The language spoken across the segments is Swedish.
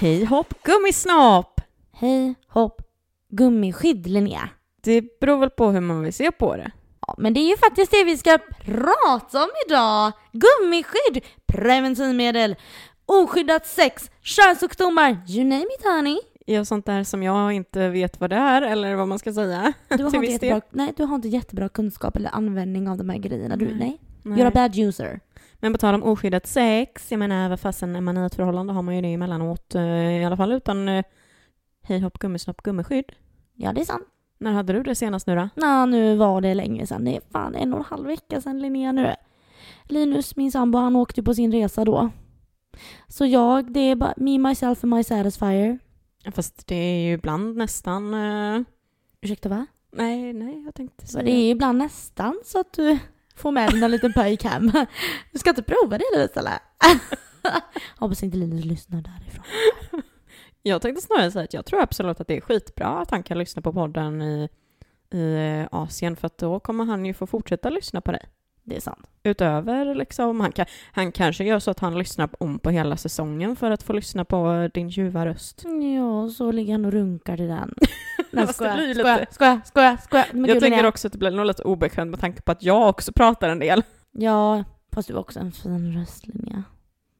Hej hopp gummisnopp! Hej, hopp, gummiskydd Linnea. Det beror väl på hur man vill se på det. Ja, men det är ju faktiskt det vi ska prata om idag. Gummiskydd, preventivmedel, oskyddat sex, könssjukdomar, you name it honey. Ja, sånt där som jag inte vet vad det är eller vad man ska säga. Du har, inte jättebra, nej, du har inte jättebra kunskap eller användning av de här grejerna. Du, nej. Nej. You're a bad user. Men på tal om oskyddat sex, jag menar vad fasen är man i ett förhållande har man ju det emellanåt eh, i alla fall utan eh, hej hopp gummisnopp gummiskydd. Ja, det är sant. När hade du det senast nu då? Nå, nu var det länge sedan. Det är fan en och en halv vecka sedan Linnea nu. Linus, min sambo, han åkte ju på sin resa då. Så jag, det är bara me, myself and my satisfier. Fast det är ju ibland nästan... Eh, Ursäkta va? nej, nej, jag tänkte säga... det är ibland nästan så att du får med dig en liten pöjk hem. Du ska inte prova det Linus eller? Hoppas inte Linus lyssnar därifrån. Jag tänkte snarare säga att jag tror absolut att det är skitbra att han kan lyssna på podden i, i eh, Asien för att då kommer han ju få fortsätta lyssna på dig. Det är sant. Utöver liksom, han, kan, han kanske gör så att han lyssnar om på hela säsongen för att få lyssna på din ljuva röst. Ja, så ligger han och runkar till den. Nej, ju skojar, lite- skojar, skojar, skojar. Men jag tänker också att det blir nog lite obekvämt med tanke på att jag också pratar en del. Ja, fast du har också en fin röst Linnea.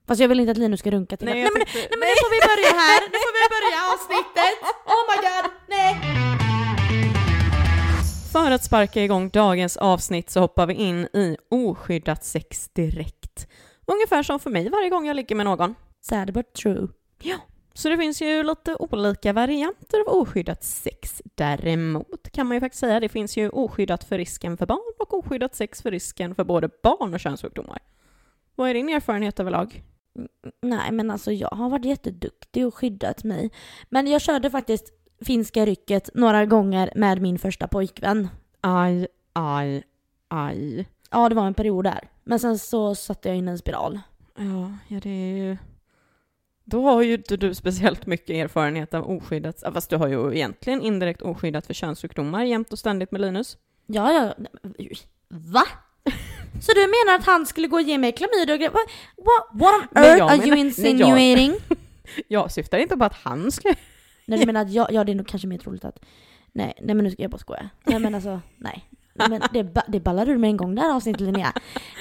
Fast jag vill inte att Linus ska runka till Nej, nej, men, nej men nu får vi börja här, nu får vi börja avsnittet! Oh my god, nej! För att sparka igång dagens avsnitt så hoppar vi in i oskyddat sex direkt. Ungefär som för mig varje gång jag ligger med någon. Sad but true. Så det finns ju lite olika varianter av oskyddat sex. Däremot kan man ju faktiskt säga det finns ju oskyddat för risken för barn och oskyddat sex för risken för både barn och könssjukdomar. Vad är din erfarenhet överlag? Nej men alltså jag har varit jätteduktig och skyddat mig. Men jag körde faktiskt finska rycket några gånger med min första pojkvän. Aj, aj, aj. Ja det var en period där. Men sen så satte jag in en spiral. Ja, ja det är ju... Då har ju inte du speciellt mycket erfarenhet av oskyddat, fast du har ju egentligen indirekt oskyddat för könssjukdomar jämt och ständigt med Linus. Ja, ja. Va? Så du menar att han skulle gå och ge mig klamydia och grejer? What, what, on earth jag are menar- you nej, jag- insinuating? Jag syftar inte på att han skulle... Nej du menar att jag, ja det är nog kanske mer troligt att, nej, nej men nu ska jag bara skoja. Nej men alltså, nej. men det, det ballar ur med en gång det här avsnittet Linnea.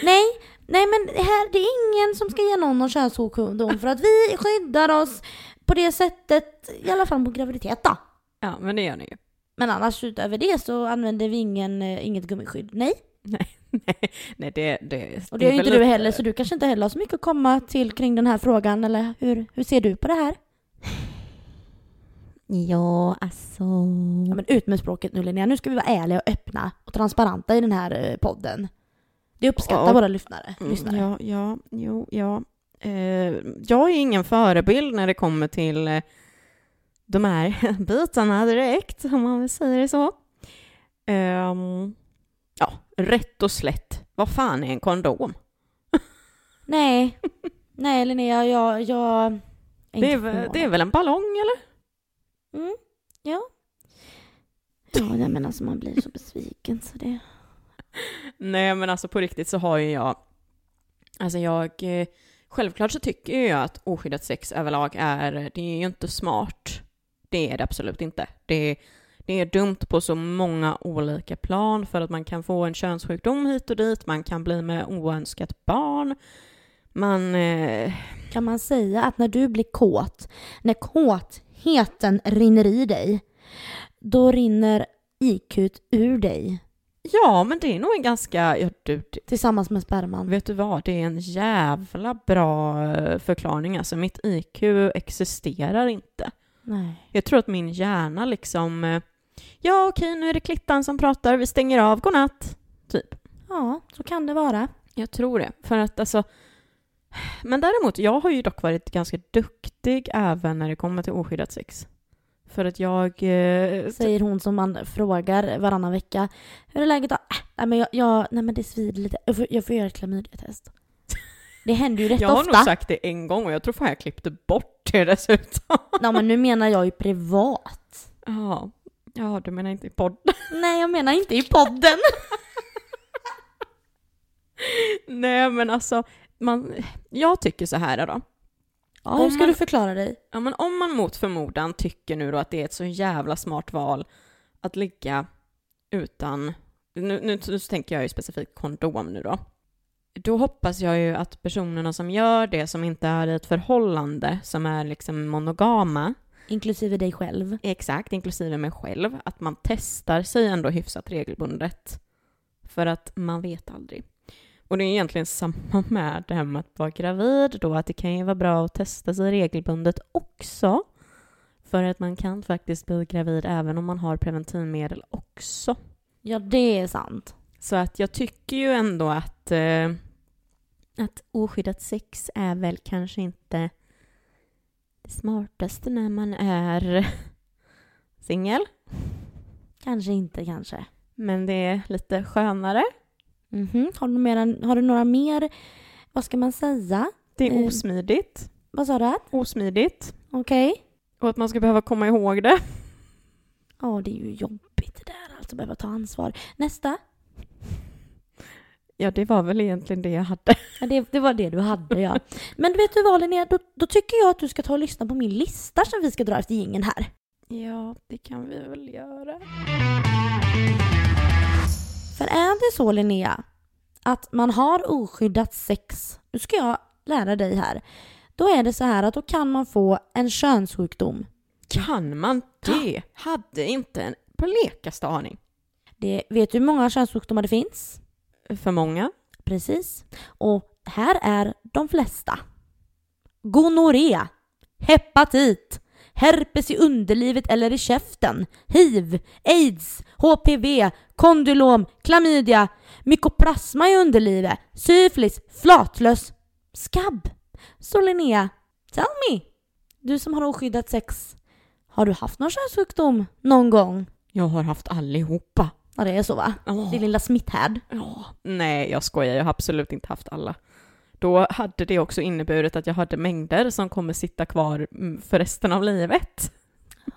Nej, nej men det här, det är ingen som ska ge någon någon könssjukdom för att vi skyddar oss på det sättet, i alla fall på graviditet då. Ja, men det gör ni ju. Men annars utöver det så använder vi ingen, eh, inget gummiskydd. Nej. Nej, nej det, det, Och det gör ju inte du heller så du kanske inte heller har så mycket att komma till kring den här frågan eller hur, hur ser du på det här? Ja, alltså... Ja men ut med språket nu Linnea, nu ska vi vara ärliga och öppna och transparenta i den här eh, podden. Det uppskattar Ja. våra lyssnare. Mm, lyssnare. Ja, ja, jo, ja. Eh, jag är ingen förebild när det kommer till eh, de här bitarna direkt, om man vill säga det så. Ehm, ja, rätt och slätt. Vad fan är en kondom? Nej, nej Linnea, jag, jag är Det är, väl- det är väl en ballong, eller? Mm, ja. Ja, nej, men alltså man blir så besviken så det... Nej, men alltså på riktigt så har ju jag... Alltså jag... Eh, självklart så tycker jag att oskyddat sex överlag är... Det är ju inte smart. Det är det absolut inte. Det, det är dumt på så många olika plan för att man kan få en könssjukdom hit och dit, man kan bli med oönskat barn, man... Eh, Kan man säga att när du blir kåt, när kåtheten rinner i dig, då rinner IQ ur dig ja, men det är nog en ganska... Ja, du, det, tillsammans med sperman. vet du vad? Det är en jävla bra eh, förklaring. Alltså, mitt IQ existerar inte. Nej. Jag tror att min hjärna liksom... eh, Ja, okej, nu är det klittan som pratar, vi stänger av, godnatt. Typ. Ja, så kan det vara. Jag tror det. För att alltså... Men däremot, jag har ju dock varit ganska duktig även när det kommer till oskyddat sex. För att jag... Eh, Säger hon som man frågar varannan vecka. Hur är läget då? Äh, nej, men jag, jag, nej men det svider lite. Jag får, jag får göra ett klamydiatest. Det händer ju rätt jag har ofta. nog sagt det en gång och jag tror fan jag klippte bort det dessutom. Ja men nu menar jag ju privat. Ja, ja du menar inte i podden? Nej jag menar inte i podden. Nej men alltså, man, jag tycker så här då. Ja, hur ska man- du förklara dig? Ja, men om man mot förmodan tycker nu då att det är ett så jävla smart val att ligga utan, nu, nu, nu tänker jag ju specifikt kondom nu då. Då hoppas jag ju att personerna som gör det, som inte är i ett förhållande, som är liksom monogama, Inklusive dig själv. exakt, inklusive mig själv, att man testar sig ändå hyfsat regelbundet. För att man vet aldrig. Och det är egentligen samma med det här med att vara gravid då, att det kan ju vara bra att testa sig regelbundet också. För att man kan faktiskt bli gravid även om man har preventivmedel också. Ja, det är sant. Så att jag tycker ju ändå att, eh, att oskyddat sex är väl kanske inte det smartaste när man är singel. Kanske inte, kanske. Men det är lite skönare. Mhm. Har, du mera, har du några mer, vad ska man säga? Det är Eh. osmidigt. Vad sa du? Osmidigt. Okej. Och att man ska behöva komma ihåg det. Ja, det är ju jobbigt det där, alltså behöva ta ansvar. Nästa. Ja, det var väl egentligen det jag hade. Ja, det, det var det du hade, ja. Men vet du vad Linnea, då, då tycker jag att du ska ta och lyssna på min lista som vi ska dra efter gingen här. Ja, det kan vi väl göra. För är det så Linnea, att man har oskyddat sex, nu ska jag lära dig här, då är det så här att då kan man få en könssjukdom. Kan man det? Hade inte en blekaste aning. Det, vet du hur många könssjukdomar det finns? För många. Precis. Och här är de flesta. Gonorré, hepatit, herpes i underlivet eller i käften, hiv, aids, HPV, kondylom, klamydia, mykoplasma i underlivet, syfilis, flatlös, skabb. Så Linnea, tell me. Du som har oskyddat sex, har du haft någon könssjukdom någon gång? Jag har haft allihopa. Ja, det är så va? Åh. Din lilla smitthärd. Ja. Nej, jag skojar. Jag har absolut inte haft alla. Då hade det också inneburit att jag hade mängder som kommer sitta kvar mm, för resten av livet.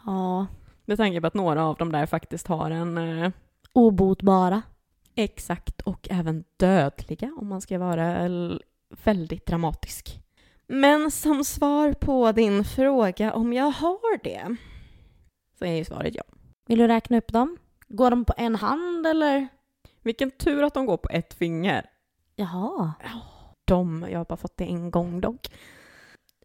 Ja, Med tanke på att några av dem där faktiskt har en eh, obotbara. exakt och även dödliga om man ska vara väldigt dramatisk. Men som svar på din fråga om jag har det så är ju svaret ja. Vill du räkna upp dem? Går de på en hand eller? Vilken tur att de går på ett finger. Jaha. De, jag har bara fått det en gång dock.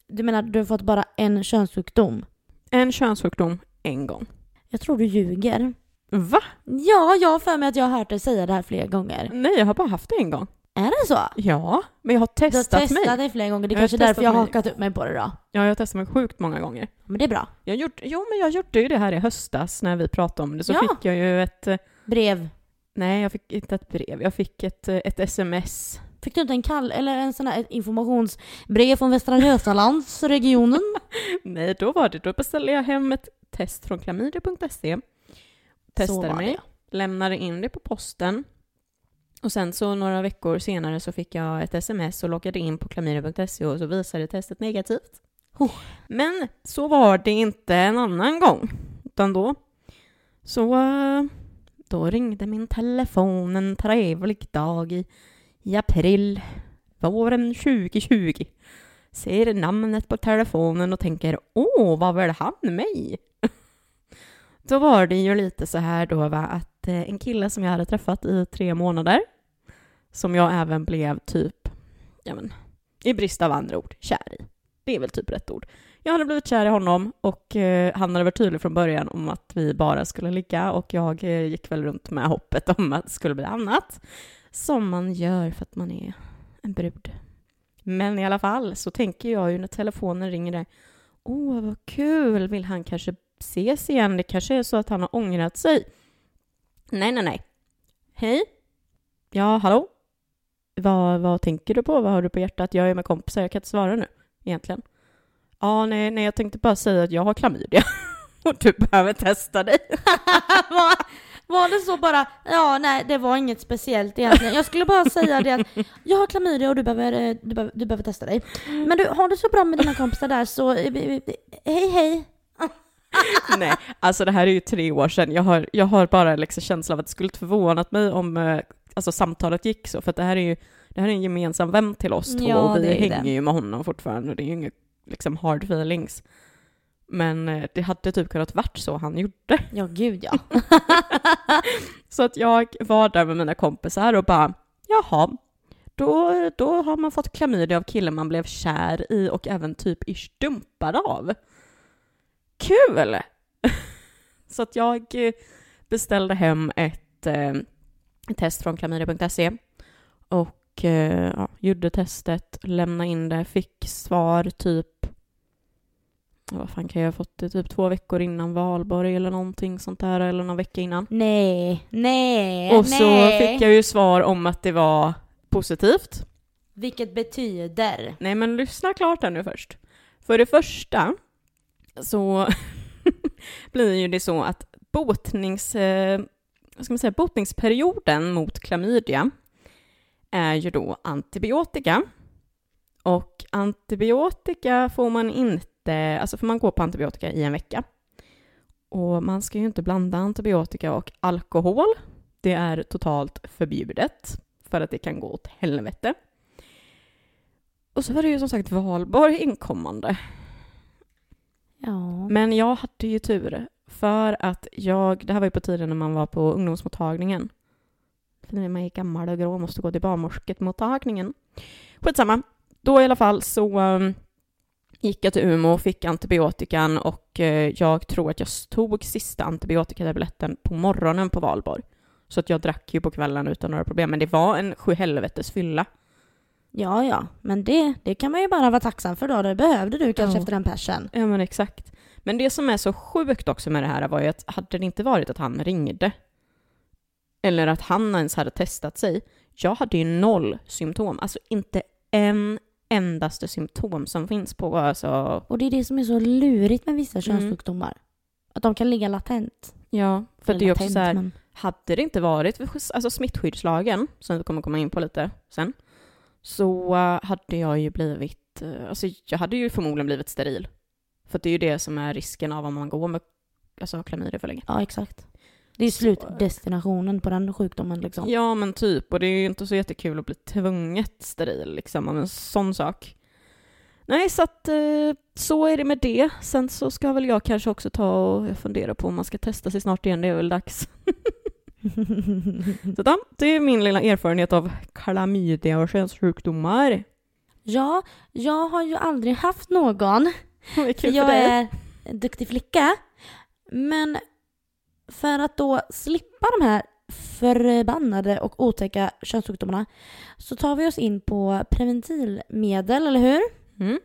Du menar du har fått bara en könssjukdom? En könssjukdom en gång. Jag tror du ljuger. Va? Ja, jag har för mig att jag har hört dig säga det här flera gånger. Nej, jag har bara haft det en gång. Är det så? Ja, men jag har Du har testat, testat mig. dig flera gånger. Det är Jag kanske är därför testat jag har mig. hakat upp mig på det då. Ja, jag har testat mig sjukt många gånger. Men det är bra. Jag gjort, jo, men jag gjorde ju det här i höstas när vi pratade om det. Så Ja. fick jag ju ett... eh, Brev. Nej, jag fick inte ett brev. Jag fick ett, eh, ett sms. Fick du inte en kall eller en sån här informationsbrev från Västra Götalandsregionen? Nej, då var det. Då beställde jag hem ett test från klamydia.se. Testade mig, lämnade in det på posten. Och sen så några veckor senare så fick jag ett sms och loggade in på klamydia.se och så visade testet negativt. Oh. Men så var det inte en annan gång. Utan då så eh, då ringde min telefon en trevlig dag i, i april våren 2020. Ser namnet på telefonen och tänker åh, vad vill han mig? Då var det ju lite så här då va, att eh, en kille som jag hade träffat i tre månader, som jag även blev typ, ja men, i brist av andra ord, kär i. Det är väl typ rätt ord. Jag hade blivit kär i honom och eh, han hade varit tydlig från början om att vi bara skulle ligga och jag eh, gick väl runt med hoppet om att det skulle bli annat. Som man gör för att man är en brud. Men i alla fall så tänker jag ju när telefonen ringer där, åh vad kul, vill han kanske ses igen? Det kanske är så att han har ångrat sig. Nej, nej, nej. Hej? Ja, hallå? Vad, vad tänker du på? Vad har du på hjärtat? Jag är med kompisar, jag kan inte svara nu, egentligen. Ja, nej, nej, jag tänkte bara säga att jag har klamydia och du behöver testa dig. var, det så bara? Ja, nej, det var inget speciellt egentligen. Jag skulle bara säga det att jag har klamydia och du behöver, eh, du behöver, du behöver testa dig. Men du, har det så bra med dina kompisar där så eh, hej hej. Nej, alltså det här är ju tre år sedan. Jag har, jag har bara liksom känsla av att det skulle förvånat mig om eh, alltså, samtalet gick så, för att det här är ju det här är en gemensam vän till oss två Ja, och vi hänger det. ju med honom fortfarande. Det är ju inget liksom hard feelings. Men eh, det hade typ kunnat varit så han gjorde. Ja, gud ja. Så att jag var där med mina kompisar och bara, jaha, då, då har man fått klamydia av killen man blev kär i och även typ ish dumpad av. Kul! Så att jag eh, beställde hem ett eh, test från klamydia.se och eh, ja, gjorde testet, lämnade in det, fick svar typ vad fan kan jag ha fått det? Typ två veckor innan valborg eller någonting sånt där, eller någon vecka innan. Nej, nej, Och så nej. fick jag ju svar om att det var positivt. Vilket betyder? Nej men lyssna klart här nu först. För det första så blir ju det så att botnings, eh, vad ska man säga, botningsperioden mot klamydia är ju då antibiotika. Och antibiotika får man inte, alltså får man gå på antibiotika i en vecka. Och man ska ju inte blanda antibiotika och alkohol. Det är totalt förbjudet för att det kan gå åt helvete. Och så var det ju som sagt valborg inkommande. Ja. Men jag hade ju tur för att jag, det här var ju på tiden när man var på ungdomsmottagningen. För när man är gammal och grå och måste gå till barnmorskemottagningen. Skitsamma. Då i alla fall så um, gick jag till Umeå och fick antibiotikan och eh, jag tror att jag tog sista antibiotikatabletten på morgonen på valborg. Så att jag drack ju på kvällen utan några problem. Men det var en sjuhelvetes fylla. Ja, ja. Men det, det kan man ju bara vara tacksam för då. Det behövde du kanske Ja. efter den persen. Ja men exakt. Men det som är så sjukt också med det här var ju att hade det inte varit att han ringde eller att han ens hade testat sig, jag hade ju noll symptom. Alltså inte en endaste symptom som finns på alltså, Och det är det som är så lurigt med vissa Mm. könssjukdomar. Att de kan ligga latent. ja, för Eller det är också latent, så här, men- hade det inte varit för alltså smittskyddslagen, som vi kommer komma in på lite sen, så eh, hade jag ju blivit, eh, alltså jag hade ju förmodligen blivit steril. För det är ju det som är risken av om man går med alltså, klamydia för länge. Ja, exakt. Det är slutdestinationen på den sjukdomen liksom. Ja, men typ. Och det är ju inte så jättekul att bli tvunget steril liksom av en sån sak. Nej, så att eh, så är det med det. Sen så ska väl jag kanske också ta och fundera på om man ska testa sig snart igen. Det är väl dags. Så då, det är min lilla erfarenhet av klamydia och könssjukdomar. ja, jag har ju aldrig haft någon. Vad kul för jag dig. är duktig flicka. Men för att då slippa de här förbannade och otäcka könssjukdomarna så tar vi oss in på preventivmedel, eller hur? Mm.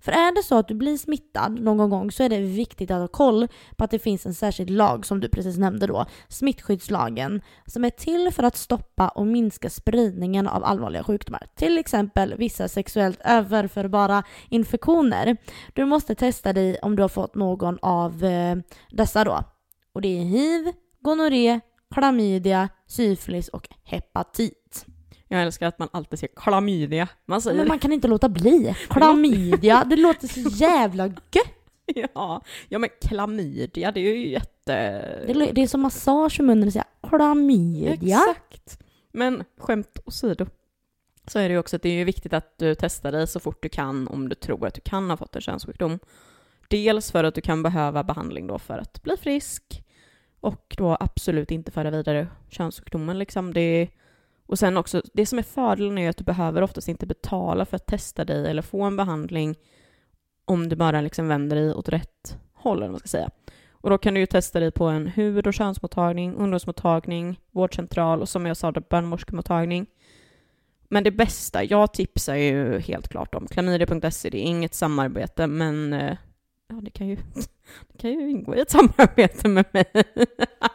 För är det så att du blir smittad någon gång så är det viktigt att ha koll på att det finns en särskild lag som du precis nämnde då, smittskyddslagen, som är till för att stoppa och minska spridningen av allvarliga sjukdomar. Till exempel vissa sexuellt överförbara infektioner. Du måste testa dig om du har fått någon av eh, dessa då. Och det är hiv, gonorré, klamydia, syfilis och hepatit. Jag älskar att man alltid säger klamydia. Man säger Men man kan inte låta bli. Klamydia, det låter så jävla gött. ja. ja, men klamydia, det är ju jätte... Det, det är som massage i munnen att säga klamydia. Exakt. Men skämt åsido så är det ju också att det är viktigt att du testar dig så fort du kan om du tror att du kan ha fått en könssjukdom. Dels för att du kan behöva behandling då för att bli frisk och då absolut inte föra vidare könssjukdomen. Liksom det, och sen också, det som är fördelen är att du behöver oftast inte betala för att testa dig eller få en behandling om du bara liksom vänder dig åt rätt håll, eller vad man ska säga. Och då kan du ju testa dig på en hud och könsmottagning, ungdomsmottagning, vårdcentral och som jag sa, barnmorskemottagning. Men det bästa, jag tipsar ju helt klart om klamydia.se, det är inget samarbete, men eh, ja, det kan ju, det kan ju ingå i ett samarbete med mig.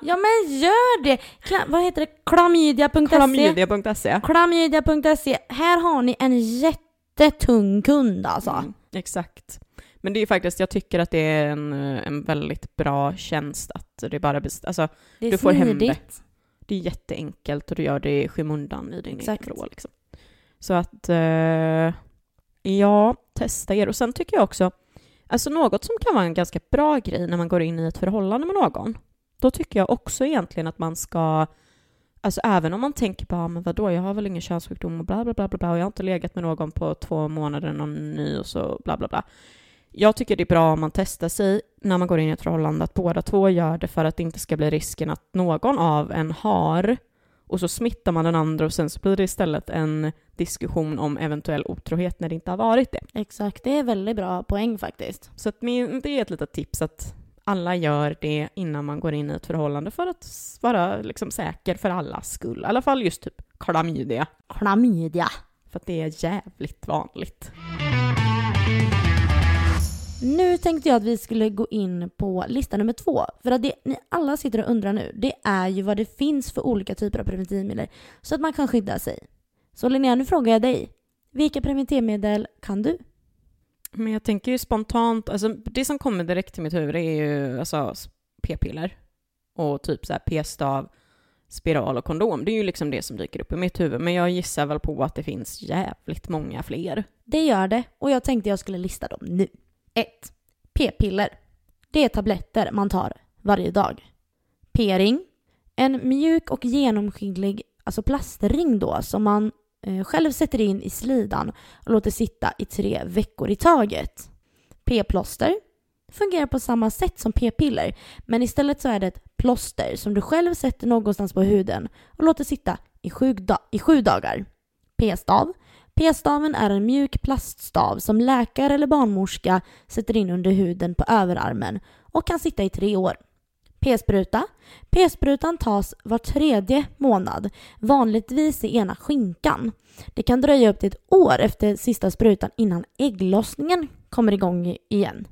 Ja men gör det! Kla- vad heter det? Klamydia.se? Klamydia.se. Klamydia.se. Här har ni en jättetung kund alltså. Mm, exakt. Men det är ju faktiskt, jag tycker att det är en, eh, en väldigt bra tjänst att det bara best, alltså Det Du får hem smidigt. det är jätteenkelt och du gör det i skymundan i din Exakt. egen vrå liksom. Så att, eh, ja, testa er. Och sen tycker jag också, alltså något som kan vara en ganska bra grej när man går in i ett förhållande med någon, då tycker jag också egentligen att man ska Alltså även om man tänker på, men vadå, jag har väl ingen könssjukdom och bla bla bla bla bla och jag har inte legat med någon på två månader, någon ny och så bla bla bla. Jag tycker det är bra om man testar sig när man går in i ett förhållande, att båda två gör det för att det inte ska bli risken att någon av en har och så smittar man den andra och sen så blir det istället en diskussion om eventuell otrohet när det inte har varit det. Exakt, det är väldigt bra poäng faktiskt. Så att min, det är ett litet tips att alla gör det innan man går in i ett förhållande för att vara liksom säker för allas skull. I alla fall just typ klamydia. Klamydia. För att det är jävligt vanligt. Nu tänkte jag att vi skulle gå in på lista nummer två. För att det ni alla sitter och undrar nu, det är ju vad det finns för olika typer av preventivmedel så att man kan skydda sig. Så Linnea, nu frågar jag dig. Vilka preventivmedel kan du? Men jag tänker ju spontant, alltså det som kommer direkt till mitt huvud är ju alltså p-piller och typ så här p-stav, spiral och kondom. Det är ju liksom det som dyker upp i mitt huvud. Men jag gissar väl på att det finns jävligt många fler. Det gör det och jag tänkte jag skulle lista dem nu. 1. P-piller. Det är tabletter man tar varje dag. P-ring. En mjuk och genomskinlig alltså plastring då som man eh, själv sätter in i slidan och låter sitta i tre veckor i taget. P-plåster fungerar på samma sätt som p-piller men istället så är det ett plåster som du själv sätter någonstans på huden och låter sitta i sju, da i sju dagar. P-stav P-staven är en mjuk plaststav som läkare eller barnmorska sätter in under huden på överarmen och kan sitta i tre år. P-spruta. P-sprutan tas var tredje månad, vanligtvis i ena skinkan. Det kan dröja upp till ett år efter sista sprutan innan ägglossningen kommer igång igen.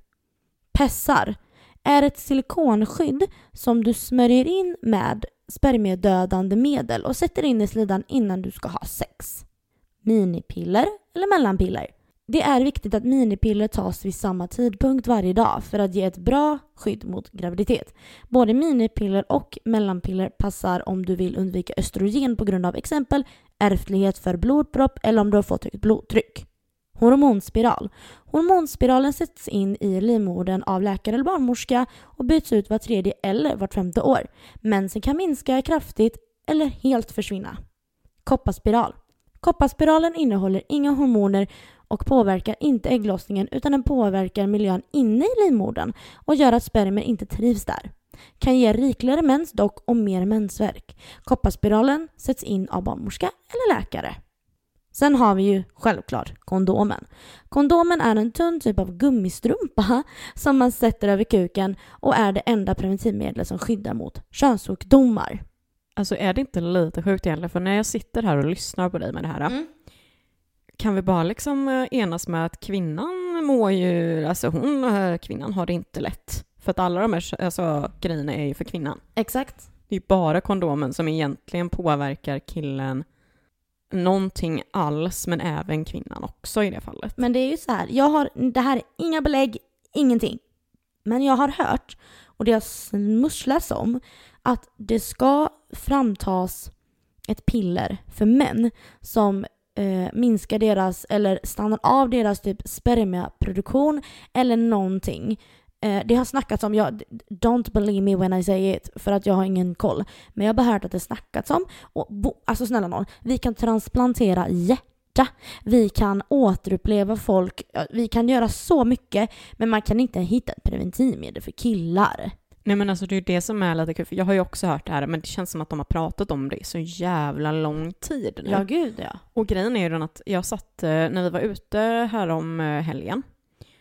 Pessar är ett silikonskydd som du smörjer in med spermiedödande medel och sätter in i slidan innan du ska ha sex minipiller eller mellanpiller. Det är viktigt att minipiller tas vid samma tidpunkt varje dag för att ge ett bra skydd mot graviditet. Både minipiller och mellanpiller passar om du vill undvika östrogen på grund av exempel ärftlighet för blodpropp eller om du har fått högt blodtryck. Hormonspiral. Hormonspiralen sätts in i livmodern av läkare eller barnmorska och byts ut var tredje eller vart femte år. Mensen kan minska kraftigt eller helt försvinna. Kopparspiral. Kopparspiralen innehåller inga hormoner och påverkar inte ägglossningen utan den påverkar miljön inne i livmodern och gör att spermier inte trivs där. Kan ge rikligare mens dock och mer mensvärk. Kopparspiralen sätts in av barnmorska eller läkare. Sen har vi ju självklart kondomen. Kondomen är en tunn typ av gummistrumpa som man sätter över kuken och är det enda preventivmedlet som skyddar mot könssjukdomar. Alltså är det inte lite sjukt egentligen? För när jag sitter här och lyssnar på dig med det här, Mm. kan vi bara liksom eh, enas med att kvinnan mår ju, alltså hon, eh, kvinnan har det inte lätt. För att alla de här alltså, grejerna är ju för kvinnan. Exakt. Det är ju bara kondomen som egentligen påverkar killen någonting alls, men även kvinnan också i det fallet. Men det är ju så här, jag har, det här är inga belägg, ingenting. Men jag har hört, och det har smusslats om, att det ska framtas ett piller för män som eh, minskar deras, eller stannar av deras typ spermiaproduktion eller någonting. Eh, det har snackats om, jag, don't believe me when I say it, för att jag har ingen koll. Men jag har bara hört att det snackats om. Och bo, alltså snälla någon, vi kan transplantera hjärta. Vi kan återuppleva folk, vi kan göra så mycket, men man kan inte hitta ett preventivmedel för killar. Nej men alltså det är ju det som är lite kul, för jag har ju också hört det här, men det känns som att de har pratat om det så jävla lång tid nu. Ja, gud ja. Och grejen är ju den att jag satt, eh, när vi var ute här om eh, helgen,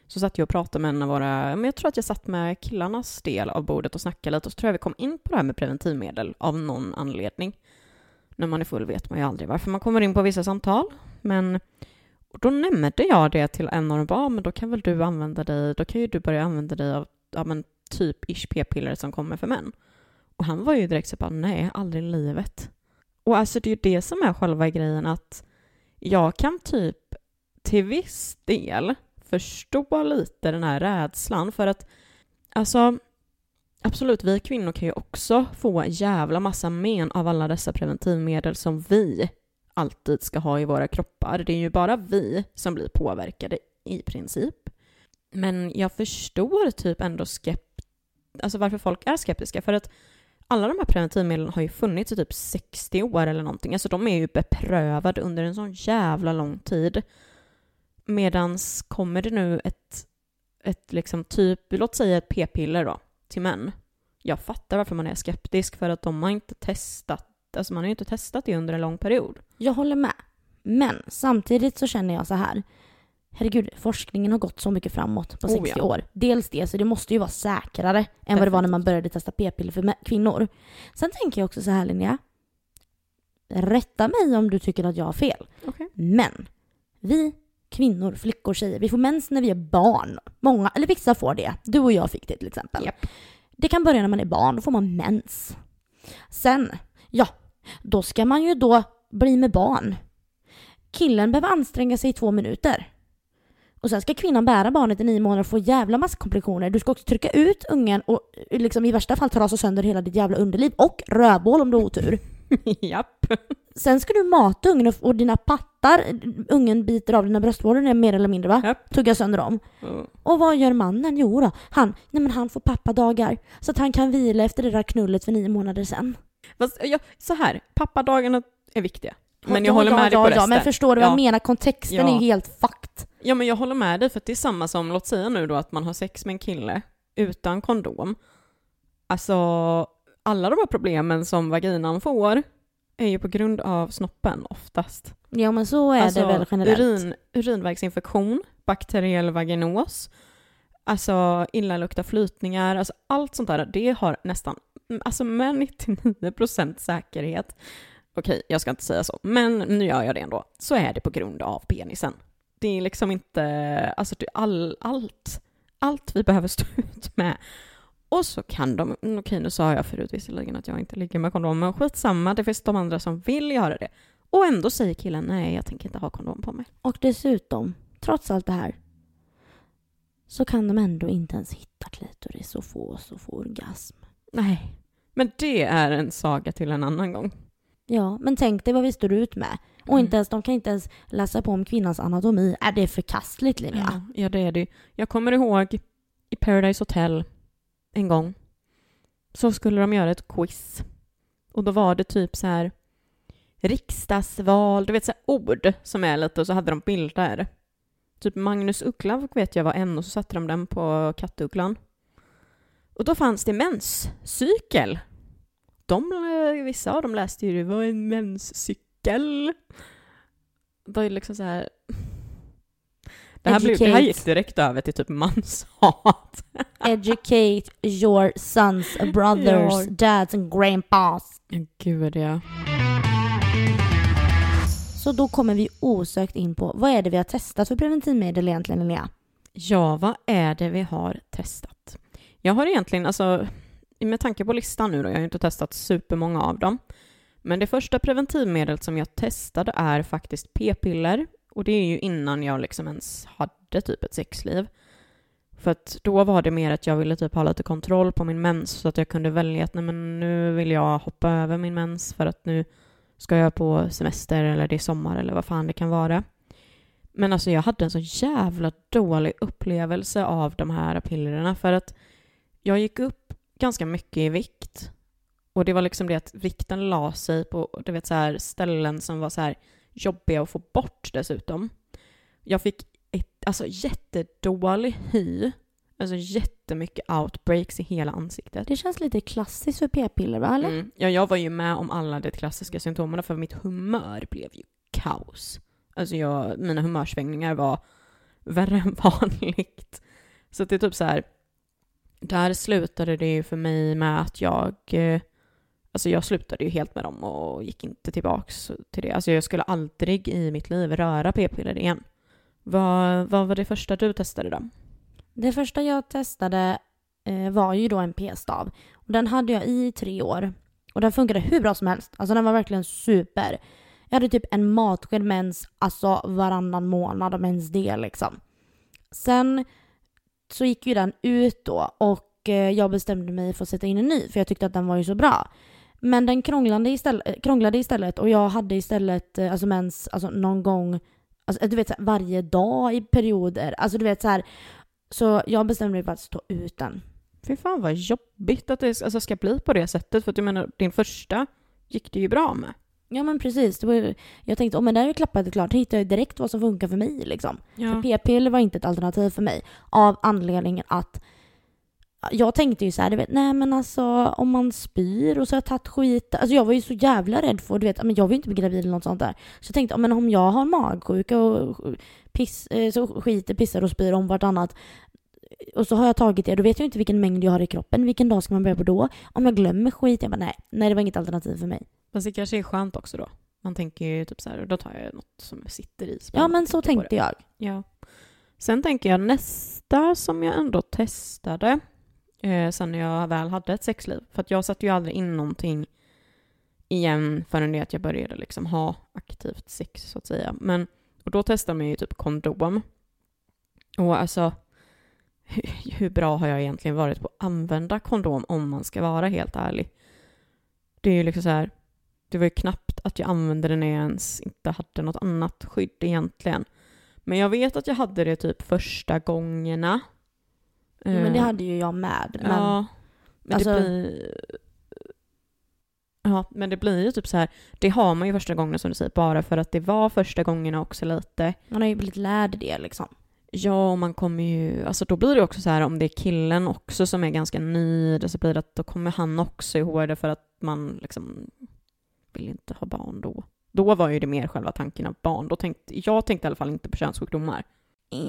så satt jag och pratade med en av våra, men jag tror att jag satt med killarnas del av bordet och snackade lite, och så tror jag vi kom in på det här med preventivmedel av någon anledning. När man är full vet man ju aldrig varför man kommer in på vissa samtal, men då nämnde jag det till en av dem, bara, men då kan väl du använda dig, då kan ju du börja använda dig av, ja men typ ish p-piller som kommer för män. Och han var ju direkt så bara, nej, aldrig i livet. Och alltså det är ju det som är själva grejen att jag kan typ till viss del förstå lite den här rädslan för att alltså absolut, vi kvinnor kan ju också få jävla massa men av alla dessa preventivmedel som vi alltid ska ha i våra kroppar. Det är ju bara vi som blir påverkade i princip. Men jag förstår typ ändå skept alltså varför folk är skeptiska. För att alla de här preventivmedlen har ju funnits i typ 60 år eller någonting. Alltså de är ju beprövade under en sån jävla lång tid. Medans kommer det nu ett, ett liksom typ, låt säga ett p-piller då, till män. Jag fattar varför man är skeptisk för att de har inte testat, alltså man har ju inte testat det under en lång period. Jag håller med. Men samtidigt så känner jag så här. Herregud, forskningen har gått så mycket framåt på Oh, 60 ja. år. Dels det, så det måste ju vara säkrare än vad det var när man började testa p-piller för kvinnor. Sen tänker jag också så här Linnea. Rätta mig om du tycker att jag har fel. Okej. Men vi kvinnor, flickor, tjejer, vi får mens när vi är barn. Många, eller vissa får det. Du och jag fick det till exempel. Japp. Det kan börja när man är barn, då får man mens. Sen, ja, då ska man ju då bli med barn. Killen behöver anstränga sig i två minuter. Och sen ska kvinnan bära barnet i nio månader och få jävla massa komplikationer. Du ska också trycka ut ungen och liksom i värsta fall trasa sönder hela ditt jävla underliv och rövhål om du har otur. Japp. Sen ska du mata ungen och, och dina pattar, ungen biter av dina bröstvårtor mer eller mindre va? Japp. Tuggar sönder dem. Mm. Och vad gör mannen? Jo då, han, nej men han får pappadagar. Så att han kan vila efter det där knullet för nio månader sen. Fast, ja, så här, pappadagarna är viktiga. Men jag ja, håller ja, med dig ja, på ja, resten. men förstår du vad Ja. jag menar? Kontexten Ja. är ju helt fucked. Ja, men jag håller med dig för det är samma som, låt säga nu då att man har sex med en kille utan kondom. Alltså, alla de här problemen som vaginan får är ju på grund av snoppen oftast. Ja men så är alltså, det väl generellt. Urin, urinvägsinfektion, bakteriell vaginos, alltså illalukta flytningar, alltså allt sånt där, det har nästan, alltså med 99% säkerhet, okej, jag ska inte säga så, men nu gör jag det ändå, så är det på grund av penisen. Det är liksom inte, alltså det är all, allt, allt vi behöver stå ut med. Och så kan de, mm, okej nu sa jag förut visserligen att jag inte ligger med kondom, men skitsamma, det finns de andra som vill göra det. Och ändå säger killen nej, jag tänker inte ha kondom på mig. Och dessutom, trots allt det här, så kan de ändå inte ens hitta klitoris och få oss att få orgasm. Nej. Men det är en saga till en annan gång. Ja, men tänk dig vad vi står ut med. Och Mm. inte ens, de kan inte ens läsa på om kvinnans anatomi. Är det förkastligt Linnea? Ja, ja, det är det. Jag kommer ihåg i Paradise Hotel en gång så skulle de göra ett quiz. Och då var det typ så här riksdagsval, du vet så här ord som är lite och så hade de bilder. Typ Magnus Uggla vet jag var en och så satte de den på kattugglan. Och då fanns det menscykel. De, eh, vissa av dem läste ju det var en menscykel. Då är det liksom så här... Det här, blev, det här gick direkt över till typ manshat. Educate your sons, brothers, Ja. dads and grandpas. Gud ja. Så då kommer vi osökt in på vad är det vi har testat för preventivmedel egentligen Linnea? Ja, vad är det vi har testat? Jag har egentligen, alltså med tanke på listan nu då, jag har ju inte testat supermånga av dem. Men det första preventivmedlet som jag testade är faktiskt p-piller. Och det är ju innan jag liksom ens hade typ ett sexliv. För att då var det mer att jag ville typ ha lite kontroll på min mens så att jag kunde välja att nej men nu vill jag hoppa över min mens för att nu ska jag på semester eller det är sommar eller vad fan det kan vara. Men alltså jag hade en så jävla dålig upplevelse av de här pillerna för att jag gick upp ganska mycket i vikt. Och det var liksom det att vikten la sig på du vet, så här, ställen som var så här jobbiga att få bort dessutom. Jag fick ett, alltså jättedålig hy, alltså jättemycket outbreaks i hela ansiktet. Det känns lite klassiskt för p-piller va eller? Mm. Ja, jag var ju med om alla de klassiska symptomen för mitt humör blev ju kaos. Alltså jag, mina humörsvängningar var värre än vanligt. Så det är typ så här, där slutade det ju för mig med att jag, eh, alltså jag slutade ju helt med dem och gick inte tillbaks till det. Alltså jag skulle aldrig i mitt liv röra p-piller igen. Vad, vad var det första du testade då? Det första jag testade eh, var ju då en p-stav. Och den hade jag i tre år. Och den funkade hur bra som helst. Alltså den var verkligen super. Jag hade typ en matsked mens, alltså varannan månad om ens det liksom. Sen så gick ju den ut då och eh, jag bestämde mig för att sätta in en ny för jag tyckte att den var ju så bra. Men den krånglade istället, eh, krånglade istället och jag hade istället eh, alltså mens alltså någon gång, alltså, du vet så här, varje dag i perioder. Alltså du vet så här. Så jag bestämde mig för att stå ut den. Fy fan vad jobbigt att det alltså, ska bli på det sättet. För att du menar, din första gick det ju bra med. Ja men precis. Det var, jag tänkte, om oh, men där är klappat och klart, då hittar jag direkt vad som funkar för mig liksom. Ja. För p-piller var inte ett alternativ för mig. Av anledningen att jag tänkte ju så här, du vet, nej men alltså om man spyr och så har jag tagit skit. Alltså jag var ju så jävla rädd för, du vet, men jag vill inte bli gravid eller något sånt där. Så jag tänkte, men om jag har magsjuka och piss, eh, så skiter, pissar och spyr om vartannat och så har jag tagit det, då vet jag inte vilken mängd jag har i kroppen. Vilken dag ska man börja på då? Om jag glömmer skit, jag bara nej, nej det var inget alternativ för mig. Fast det kanske är skönt också då. Man tänker ju typ så här, då tar jag något som sitter i. Ja men så tänkte jag. Ja. Sen tänker jag nästa som jag ändå testade eh, sen när jag väl hade ett sexliv. För att jag satte ju aldrig in någonting igen förrän det att jag började liksom ha aktivt sex så att säga. Men och då testar man ju typ kondom. Och alltså hur, hur bra har jag egentligen varit på att använda kondom om man ska vara helt ärlig? Det är ju liksom så här, det var ju knappt att jag använde det när jag ens inte hade något annat skydd egentligen. Men jag vet att jag hade det typ första gångerna. Men det Eh, hade ju jag med. Men, Ja, men alltså- det blir... Ja, men det blir ju typ så här, det har man ju första gången som du säger, bara för att det var första gångerna också lite. Man har ju blivit lärd det liksom. Ja, och man kommer ju, alltså då blir det också så här om det är killen också som är ganska ny, så blir det att då kommer han också ihåg det för att man liksom vill inte ha barn då. Då var ju det mer själva tanken av barn. Då tänkte, jag tänkte i alla fall inte på könssjukdomar.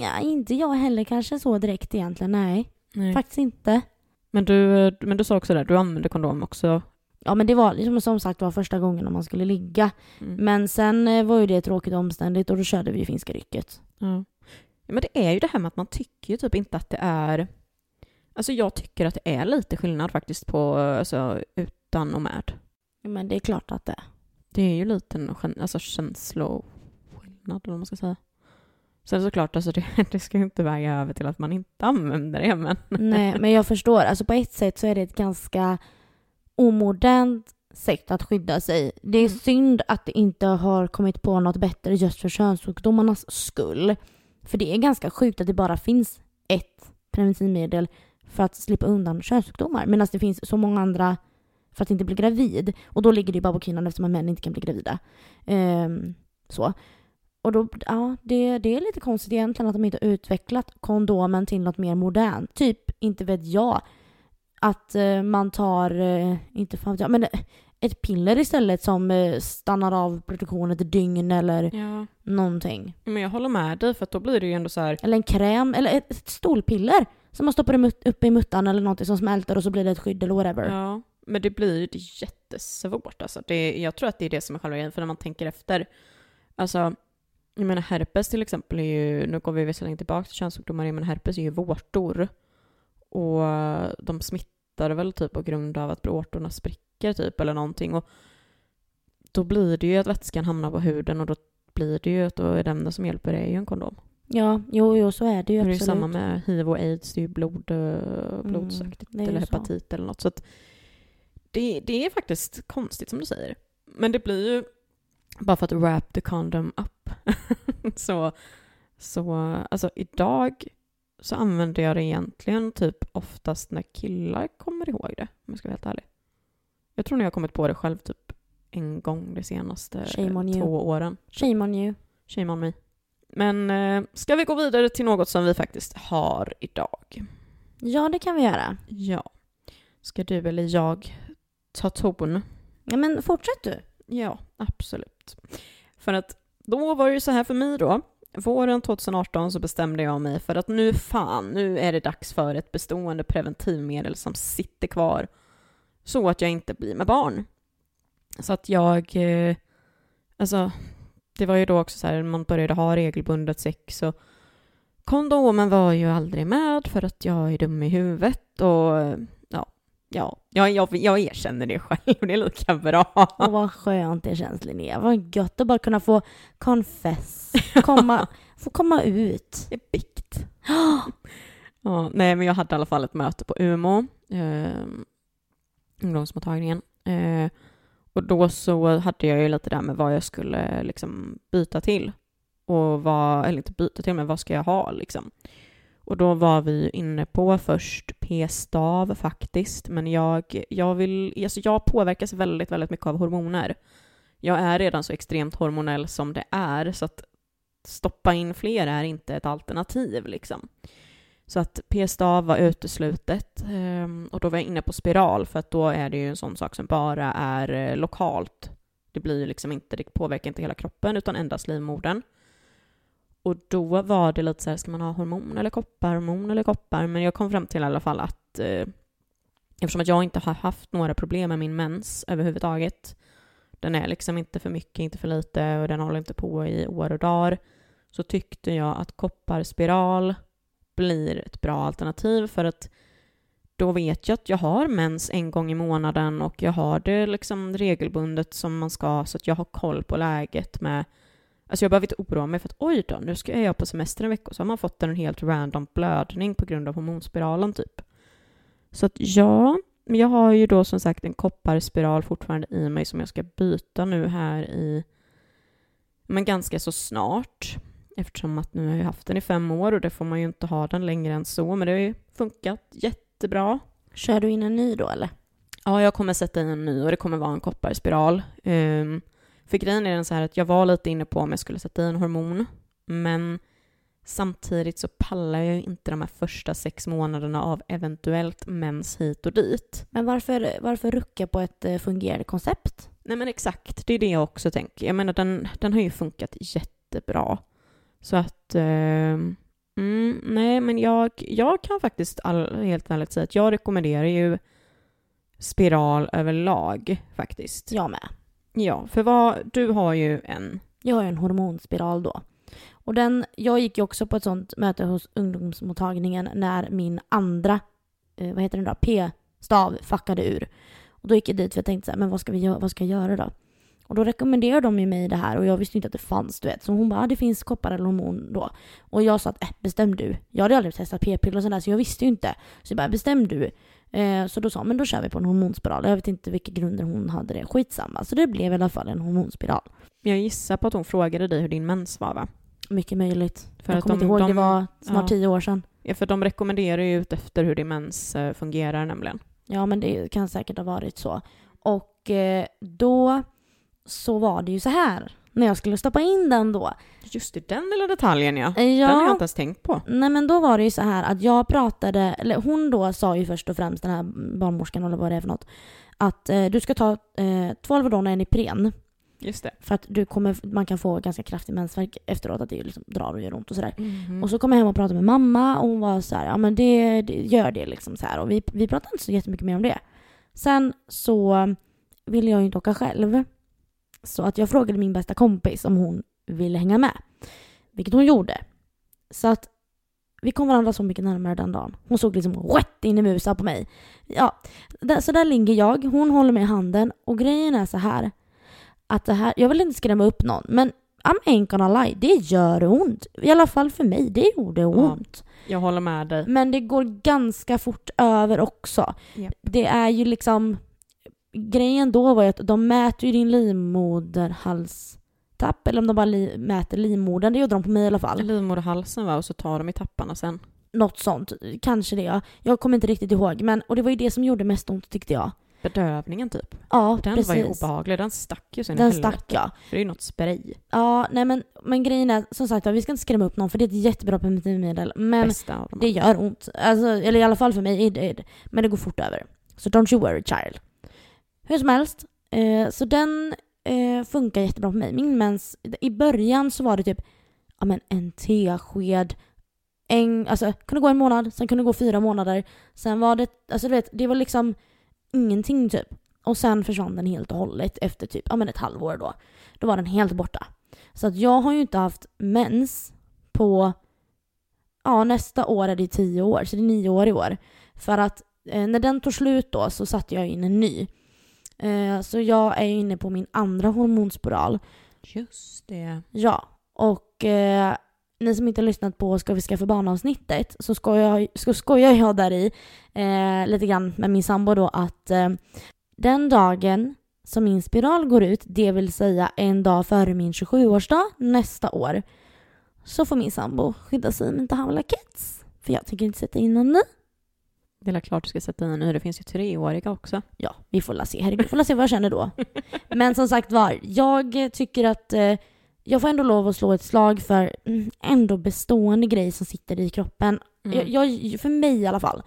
Ja, inte jag heller kanske så direkt egentligen, nej. Nej. Faktiskt inte. Men du, men du sa också det, du använde kondom också. Ja men det var liksom, som sagt var första gången man skulle ligga. Mm. Men sen eh, var ju det tråkigt och omständigt och då körde vi ju finska rycket. Ja. ja. Men det är ju det här med att man tycker ju typ inte att det är... Alltså jag tycker att det är lite skillnad faktiskt på alltså, utan och med. Men det är klart att det är. Det är ju lite en alltså, känsloskillnad eller vad man ska säga. Sen såklart, alltså det, det ska ju inte väga över till att man inte använder det men... Nej, men jag förstår. Alltså på ett sätt så är det ett ganska omodernt sätt att skydda sig. Det är Mm. synd att det inte har kommit på något bättre just för könssjukdomarnas skull. För det är ganska sjukt att det bara finns ett preventivmedel för att slippa undan könssjukdomar. Medan det finns så många andra för att inte bli gravid. Och då ligger det ju bara på kvinnan eftersom män inte kan bli gravida. Ehm, så. Och då, ja, det, det är lite konstigt egentligen att de inte har utvecklat kondomen till något mer modernt. Typ, inte vet jag, att eh, man tar, eh, inte fan vet jag, men eh, ett piller istället som stannar av produktionen ett dygn eller Ja. någonting. Men jag håller med dig för att då blir det ju ändå så här... Eller en kräm, eller ett, ett stolpiller som man stoppar upp i muttan eller någonting som smälter och så blir det ett skydd eller whatever. Ja, men det blir ju jättesvårt alltså. Det, jag tror att det är det som är själva grejen, för när man tänker efter. Alltså, jag menar herpes till exempel är ju, nu går vi visserligen tillbaka till könssjukdomar, men herpes är ju vårtor. Och de smittar väl typ på grund av att vårtorna spricker typ eller någonting. Och då blir det ju att vätskan hamnar på huden och då blir det ju att då är det enda som hjälper är ju en kondom. Ja, jo, jo så är det ju Det är ju absolut. samma med hiv och aids, det är ju blod, eh, blodsöktigt det är ju eller så. hepatit eller något. Så att det, det är faktiskt konstigt som du säger. Men det blir ju, bara för att wrap the condom up, så, så alltså idag så använder jag det egentligen typ oftast när killar kommer ihåg det, om jag ska vara helt ärlig. Jag tror ni har kommit på det själv typ en gång de senaste två åren. Shame on you. Shame on me. Men eh, ska vi gå vidare till något som vi faktiskt har idag? Ja, det kan vi göra. Ja. Ska du eller jag ta ton? Ja, men fortsätt du. Ja, absolut. För att då var det ju så här för mig då. Våren 2018 så bestämde jag mig för att nu fan, nu är det dags för ett bestående preventivmedel som sitter kvar så att jag inte blir med barn. Så att jag, eh, alltså, det var ju då också så här, man började ha regelbundet sex och kondomen var ju aldrig med för att jag är dum i huvudet och ja, ja, jag, jag, jag erkänner det själv det är lika bra. Och vad skönt det känns Linnea. Vad gött att bara kunna få confess. Komma, få komma ut. Det är bikt. ja, nej, men jag hade i alla fall ett möte på UMO, eh, ungdomsmottagningen. Eh, och då så hade jag ju lite där med vad jag skulle liksom byta till. Och vad, eller inte byta till, men vad ska jag ha liksom? Och då var vi inne på först p-stav faktiskt, men jag, jag vill, alltså jag påverkas väldigt, väldigt mycket av hormoner. Jag är redan så extremt hormonell som det är, så att stoppa in fler är inte ett alternativ liksom. Så att p-stav var uteslutet ehm, och då var jag inne på spiral för att då är det ju en sån sak som bara är eh, lokalt. Det blir ju liksom inte, det påverkar inte hela kroppen utan endast livmodern. Och då var det lite så här, ska man ha hormon eller koppar, hormon eller koppar? Men jag kom fram till i alla fall att eh, eftersom att jag inte har haft några problem med min mens överhuvudtaget, den är liksom inte för mycket, inte för lite och den håller inte på i år och dagar, så tyckte jag att kopparspiral blir ett bra alternativ för att då vet jag att jag har mens en gång i månaden och jag har det liksom regelbundet som man ska så att jag har koll på läget med Alltså jag behöver inte oroa mig för att oj då, nu ska jag på semester en vecka och så har man fått en helt random blödning på grund av hormonspiralen typ. Så att ja, jag har ju då som sagt en kopparspiral fortfarande i mig som jag ska byta nu här i men ganska så snart. Eftersom att nu har jag haft den i fem år och det får man ju inte ha den längre än så. Men det har ju funkat jättebra. Kör du in en ny då eller? Ja, jag kommer sätta in en ny och det kommer vara en kopparspiral. Um, för grejen är den så här att jag var lite inne på om jag skulle sätta i en hormon. Men samtidigt så pallar jag ju inte de här första sex månaderna av eventuellt mens hit och dit. Men varför, varför rucka på ett eh, fungerande koncept? Nej men exakt, det är det jag också tänker. Jag menar den, den har ju funkat jättebra. Så att, eh, mm, nej men jag, jag kan faktiskt all, helt ärligt säga att jag rekommenderar ju spiral överlag faktiskt. Jag med. Ja, för vad, du har ju en. Jag har ju en hormonspiral då. Och den, jag gick ju också på ett sånt möte hos ungdomsmottagningen när min andra, eh, vad heter den då, P-stav fuckade ur. Och då gick jag dit för jag tänkte så här, men vad ska, vi, vad ska jag göra då? Och då rekommenderade de ju mig det här och jag visste inte att det fanns du vet. Så hon bara, ah, det finns koppar eller hormon då. Och jag sa att, äh, bestäm du. Jag hade aldrig testat p-piller och sådär så jag visste ju inte. Så jag bara, bestäm du. Eh, så då sa hon, men då kör vi på en hormonspiral. Jag vet inte vilka grunder hon hade det. Skitsamma. Så det blev i alla fall en hormonspiral. Jag gissar på att hon frågade dig hur din mens var va? Mycket möjligt. För jag kommer inte ihåg, de, det var snart ja. tio år sedan. Ja, för de rekommenderar ju ut efter hur din mens eh, fungerar nämligen. Ja, men det kan säkert ha varit så. Och eh, då så var det ju så här när jag skulle stoppa in den då. Just det, den lilla detaljen ja. ja. Den har jag inte ens tänkt på. Nej men då var det ju så här att jag pratade, eller hon då sa ju först och främst, den här barnmorskan eller vad det är för något, att eh, du ska ta eh, två Alvedon och en Ipren. Just det. För att du kommer, man kan få ganska kraftig mensvärk efteråt, att det liksom drar och gör ont och sådär. Mm. Och så kom jag hem och pratade med mamma och hon var så här, ja men det, det gör det liksom så här. Och vi, vi pratade inte så jättemycket mer om det. Sen så ville jag ju inte åka själv. Så att jag frågade min bästa kompis om hon ville hänga med. Vilket hon gjorde. Så att vi kom varandra så mycket närmare den dagen. Hon såg liksom rätt in i musa på mig. Ja, så där ligger jag. Hon håller mig i handen. Och grejen är så här. Att det här, jag vill inte skrämma upp någon, men I'm ain't gonna lie, det gör ont. I alla fall för mig, det gjorde ont. Ja, jag håller med dig. Men det går ganska fort över också. Yep. Det är ju liksom, grejen då var ju att de mäter ju din livmoderhalstapp, eller om de bara li mäter livmodern, det gjorde de på mig i alla fall. Livmoderhalsen va, och så tar de i tapparna sen. Något sånt, kanske det ja. Jag kommer inte riktigt ihåg, men och det var ju det som gjorde mest ont tyckte jag. Bedövningen typ. Ja, den precis. var ju obehaglig, den stack ju sen Den i stack ja. För det är ju något spray. Ja, nej men, men grejen är som sagt vi ska inte skrämma upp någon för det är ett jättebra preventivmedel. Men det gör ont. Alltså, eller i alla fall för mig, men det går fort över. Så don't you worry child. Hur som helst, eh, så den eh, funkar jättebra på mig. Min mens, i början så var det typ ja, men en tesked, en, alltså kunde gå en månad, sen kunde gå fyra månader. Sen var det, alltså du vet, det var liksom ingenting typ. Och sen försvann den helt och hållet efter typ, ja men ett halvår då. Då var den helt borta. Så att jag har ju inte haft mens på, ja nästa år är det tio år, så det är nio år i år. För att eh, när den tog slut då så satte jag in en ny. Eh, så jag är inne på min andra hormonspiral. Just det. Ja, och eh, ni som inte har lyssnat på Ska vi skaffa barn-avsnittet så skojar, så skojar jag där i eh, lite grann med min sambo då att den dagen som min spiral går ut, det vill säga en dag före min 27-årsdag nästa år, så får min sambo skydda sig med inte havla kids. För jag tänker inte sätta in någon ny. Det är klart du ska sätta in nu. Det finns ju treåriga också. Ja, vi får la se. Herregud, vi får la se vad jag känner då. Men som sagt var, jag tycker att eh, jag får ändå lov att slå ett slag för mm, ändå bestående grej som sitter i kroppen. Mm. Jag, jag, för mig i alla fall.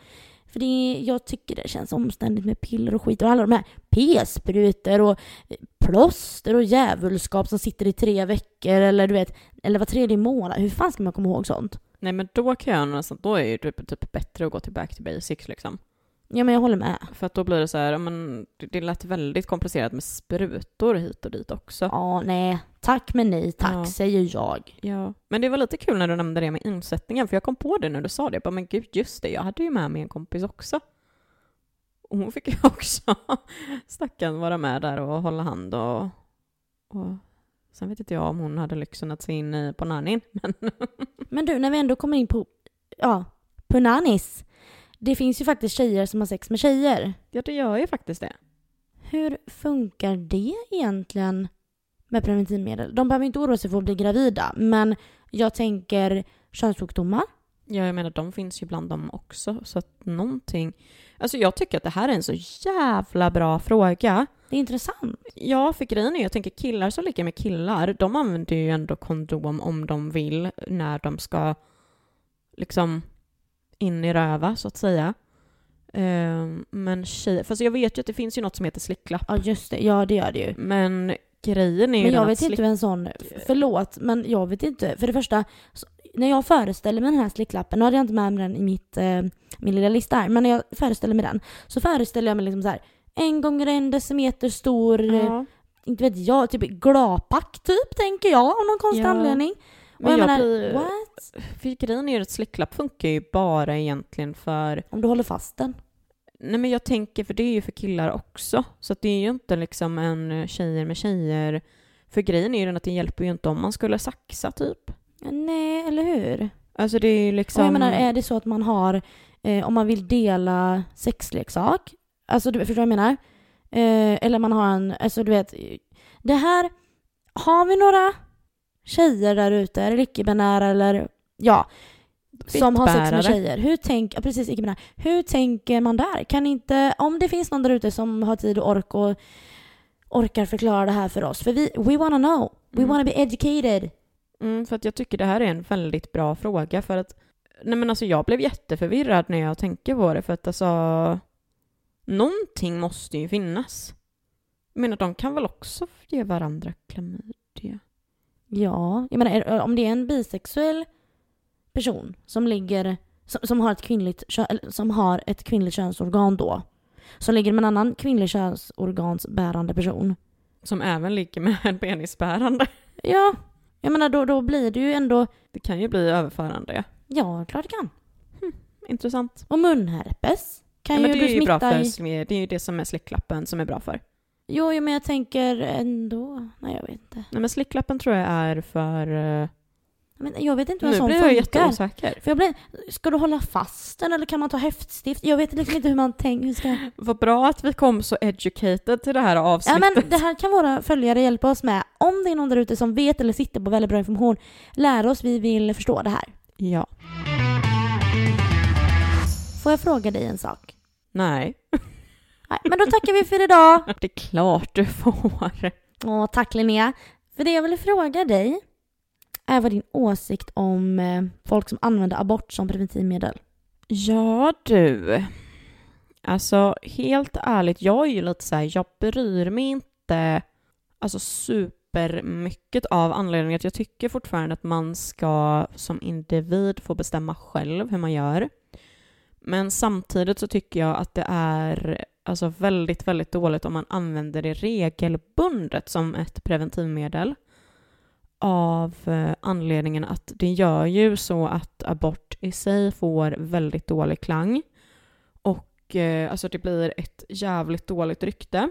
För det, jag tycker det känns omständigt med piller och skit och alla de här p-sprutor och eh, plåster och djävulskap som sitter i tre veckor eller du vet, eller var tredje månad. Hur fan ska man komma ihåg sånt? Nej men då kan jag nästan, då är det typ, typ bättre att gå till back to basics liksom. Ja men jag håller med. För att då blir det så här, men det, lät väldigt komplicerat med sprutor hit och dit också. Ja, nej. Tack men nej tack, Ja. säger jag. Ja. Men det var lite kul när du nämnde det med insättningen, för jag kom på det när du sa det. Jag bara, men gud, just det, jag hade ju med mig en kompis också. Och hon fick ju också, stackarn, vara med där och hålla hand och, och sen vet inte jag om hon hade lyxen att se in på nannin, men Men du, när vi ändå kommer in på, ja, punanis. Det finns ju faktiskt tjejer som har sex med tjejer. ja, det gör ju faktiskt det. Hur funkar det egentligen med preventivmedel? De behöver inte oroa sig för att bli gravida, men jag tänker könssjukdomar. Ja, jag menar de finns ju bland dem också, så att någonting... Alltså jag tycker att det här är en så jävla bra fråga. Det är intressant. Ja, för grejen är, jag tänker killar som ligger med killar, de använder ju ändå kondom om de vill när de ska liksom in i röva, så att säga. Ehm, men tjejer, fast jag vet ju att det finns ju något som heter slicklapp. Ja, just det. Ja, det gör det ju. Men grejen är ju Men jag vet inte hur en sån, förlåt, men jag vet inte. För det första, när jag föreställer mig den här slicklappen, nu hade jag inte med mig den i mitt, eh, min lilla lista här, men när jag föreställer mig den så föreställer jag mig liksom så här en gånger en decimeter stor, eh, Ja, inte vet jag, typ glapack typ tänker jag av någon konstig Ja. anledning. Och Men jag, jag menar, blir- what? för grejen är ju att slicklapp funkar ju bara egentligen för Om du håller fast den. Nej men jag tänker, för det är ju för killar också. Så det är ju inte liksom en eh, tjejer med tjejer. För grejen är ju den att det hjälper ju inte om man skulle saxa typ. Nej, eller hur? Alltså det är ju liksom... Och jag menar, är det så att man har, eh, om man vill dela sexleksak, alltså du förstår vad jag menar? Eh, eller man har en, alltså du vet, det här, har vi några tjejer där ute, eller icke-binära eller ja, som har sex med tjejer. Hur tänk, ja, precis. Hur tänker man där? Kan inte, om det finns någon där ute som har tid och ork och orkar förklara det här för oss, för vi, we wanna know, we Mm. wanna be educated. Mm, för att jag tycker det här är en väldigt bra fråga för att Nej men alltså jag blev jätteförvirrad när jag tänker på det för att alltså Någonting måste ju finnas. Jag menar de kan väl också ge varandra klamydia? Ja, jag menar om det är en bisexuell person som ligger, som, som, har, ett kvinnligt, som har ett kvinnligt könsorgan då, som ligger med en annan kvinnlig könsorgansbärande person. Som även ligger med en penisbärande. Ja, jag menar då, då blir det ju ändå, Det kan ju bli överförande. ja, klart det kan. Intressant. Och munherpes kan Ja, men ju det du är ju bra för, i. det är ju det som är slicklappen som är bra för. Jo, men jag tänker ändå, nej jag vet inte. Nej men slicklappen tror jag är för... Men jag vet inte hur en Nu sån blir jag funkar. jätteosäker. För jag blir, ska du hålla fast den eller kan man ta häftstift? Jag vet liksom inte hur man tänker. Hur ska... Vad bra att vi kom så educated till det här Ja avsnittet. men det här kan våra följare hjälpa oss med. Om det är någon där ute som vet eller sitter på väldigt bra information, lär oss, vi vill förstå det här. Ja. Får jag fråga dig en sak? Nej. Nej, men då tackar vi för idag. Det är klart du får. Åh, tack Linnea. För det jag ville fråga dig är vad din åsikt om eh, folk som använder abort som preventivmedel. Ja du. Alltså helt ärligt, jag är ju lite så här, jag bryr mig inte alltså supermycket av anledningen att jag tycker fortfarande att man ska som individ få bestämma själv hur man gör. Men samtidigt så tycker jag att det är alltså väldigt, väldigt dåligt om man använder det regelbundet som ett preventivmedel av eh, anledningen att det gör ju så att abort i sig får väldigt dålig klang och eh, alltså det blir ett jävligt dåligt rykte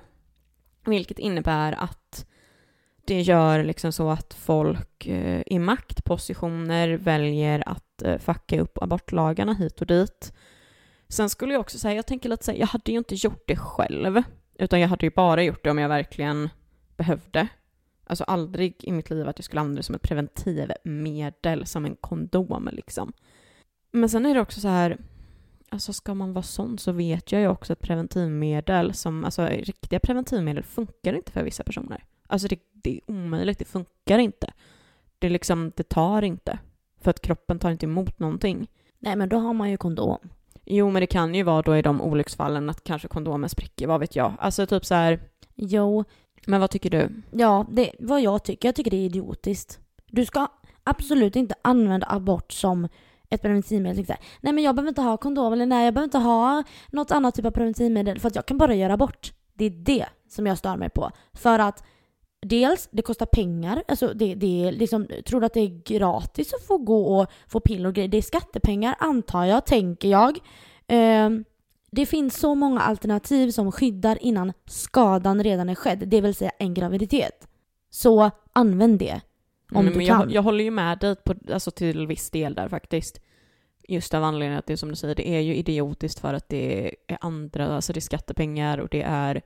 vilket innebär att det gör liksom så att folk eh, i maktpositioner väljer att eh, fucka upp abortlagarna hit och dit. Sen skulle jag också säga, jag tänker lite säga, jag hade ju inte gjort det själv, utan jag hade ju bara gjort det om jag verkligen behövde. Alltså aldrig i mitt liv att jag skulle använda det som ett preventivmedel, som en kondom liksom. Men sen är det också så här, alltså ska man vara sån så vet jag ju också att preventivmedel som, alltså riktiga preventivmedel funkar inte för vissa personer. Alltså det, det är omöjligt, det funkar inte. Det är liksom, det tar inte. För att kroppen tar inte emot någonting. Nej men då har man ju kondom. Jo, men det kan ju vara då i de olycksfallen att kanske kondomen spricker, vad vet jag. Alltså typ så här, Jo, men vad tycker du? ja, det vad jag tycker. Jag tycker det är idiotiskt. Du ska absolut inte använda abort som ett preventivmedel. Liksom. Nej men jag behöver inte ha kondom eller nej jag behöver inte ha något annat typ av preventivmedel för att jag kan bara göra abort. Det är det som jag stör mig på. För att dels, det kostar pengar. Alltså det, det är liksom, tror du att det är gratis att få gå och få piller och grejer? Det är skattepengar antar jag, tänker jag. Ehm, det finns så många alternativ som skyddar innan skadan redan är skedd, det vill säga en graviditet. Så använd det. Om Mm, du kan. jag, jag håller ju med dig på, alltså till viss del där faktiskt. Just av anledningen att det är som du säger, det är ju idiotiskt för att det är andra, alltså det är skattepengar och det är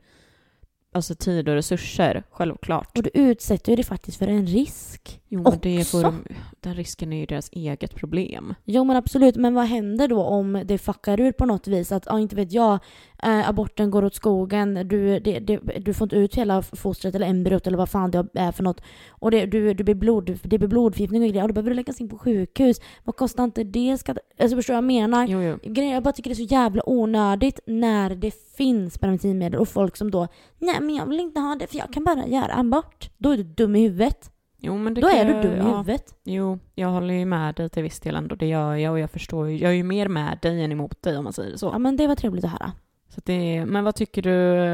alltså tid och resurser, självklart. Och du utsätter ju dig faktiskt för en risk. Jo, men det också. får, den risken är ju deras eget problem. Jo men absolut, men vad händer då om det fuckar ur på något vis? Att, ja inte vet jag, eh, aborten går åt skogen, du, det, det, du får inte ut hela fostret eller embryot eller vad fan det är för något. Och det, du, du blir blod, det blir blodförgiftning och grejer och då behöver du läggas in på sjukhus. Vad kostar inte det? Ska, alltså förstår du vad jag menar? Jo, jo. Jag bara tycker det är så jävla onödigt när det finns preventivmedel och folk som då Nej men jag vill inte ha det för jag kan bara göra abort. Då är du dum i huvudet. Jo, men det Då är du dum i ja. huvudet. Jo, jag håller ju med dig till viss del ändå. Det gör jag och jag förstår ju. Jag är ju mer med dig än emot dig om man säger så. Ja men det var trevligt att höra. Så det, men vad tycker du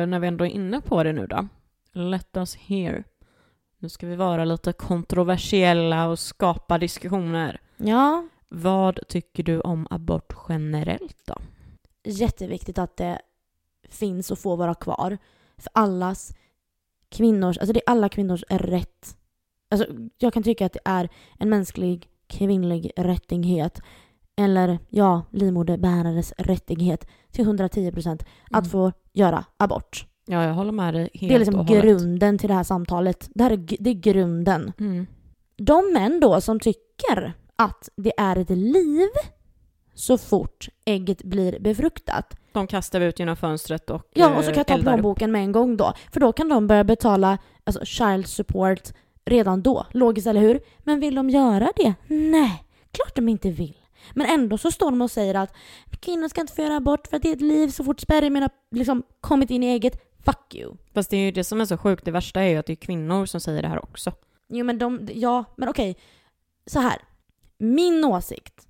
när vi ändå är inne på det nu då? Let us hear. Nu ska vi vara lite kontroversiella och skapa diskussioner. Ja, Vad tycker du om abort generellt då? jätteviktigt att det finns och får vara kvar. För allas kvinnors, alltså det är alla kvinnors rätt. Alltså jag kan tycka att det är en mänsklig kvinnlig rättighet. Eller ja, livmoderbärares rättighet till 110% att Mm. få göra abort. Ja, jag håller med dig helt Det är liksom och grunden till det här samtalet. Det här är, det är grunden. Mm. De män då som tycker att det är ett liv så fort ägget blir befruktat. De kastar vi ut genom fönstret och Ja, och så eh, kan jag ta upp. plånboken med en gång då. För då kan de börja betala alltså, child support redan då. Logiskt, eller hur? Men vill de göra det? Nej, klart de inte vill. Men ändå så står de och säger att kvinnor ska inte få göra abort för att det är ett liv så fort spermierna liksom kommit in i ägget. Fuck you. Fast det är ju det som är så sjukt. Det värsta är ju att det är kvinnor som säger det här också. Jo men de, ja men okej. Så här. Min åsikt.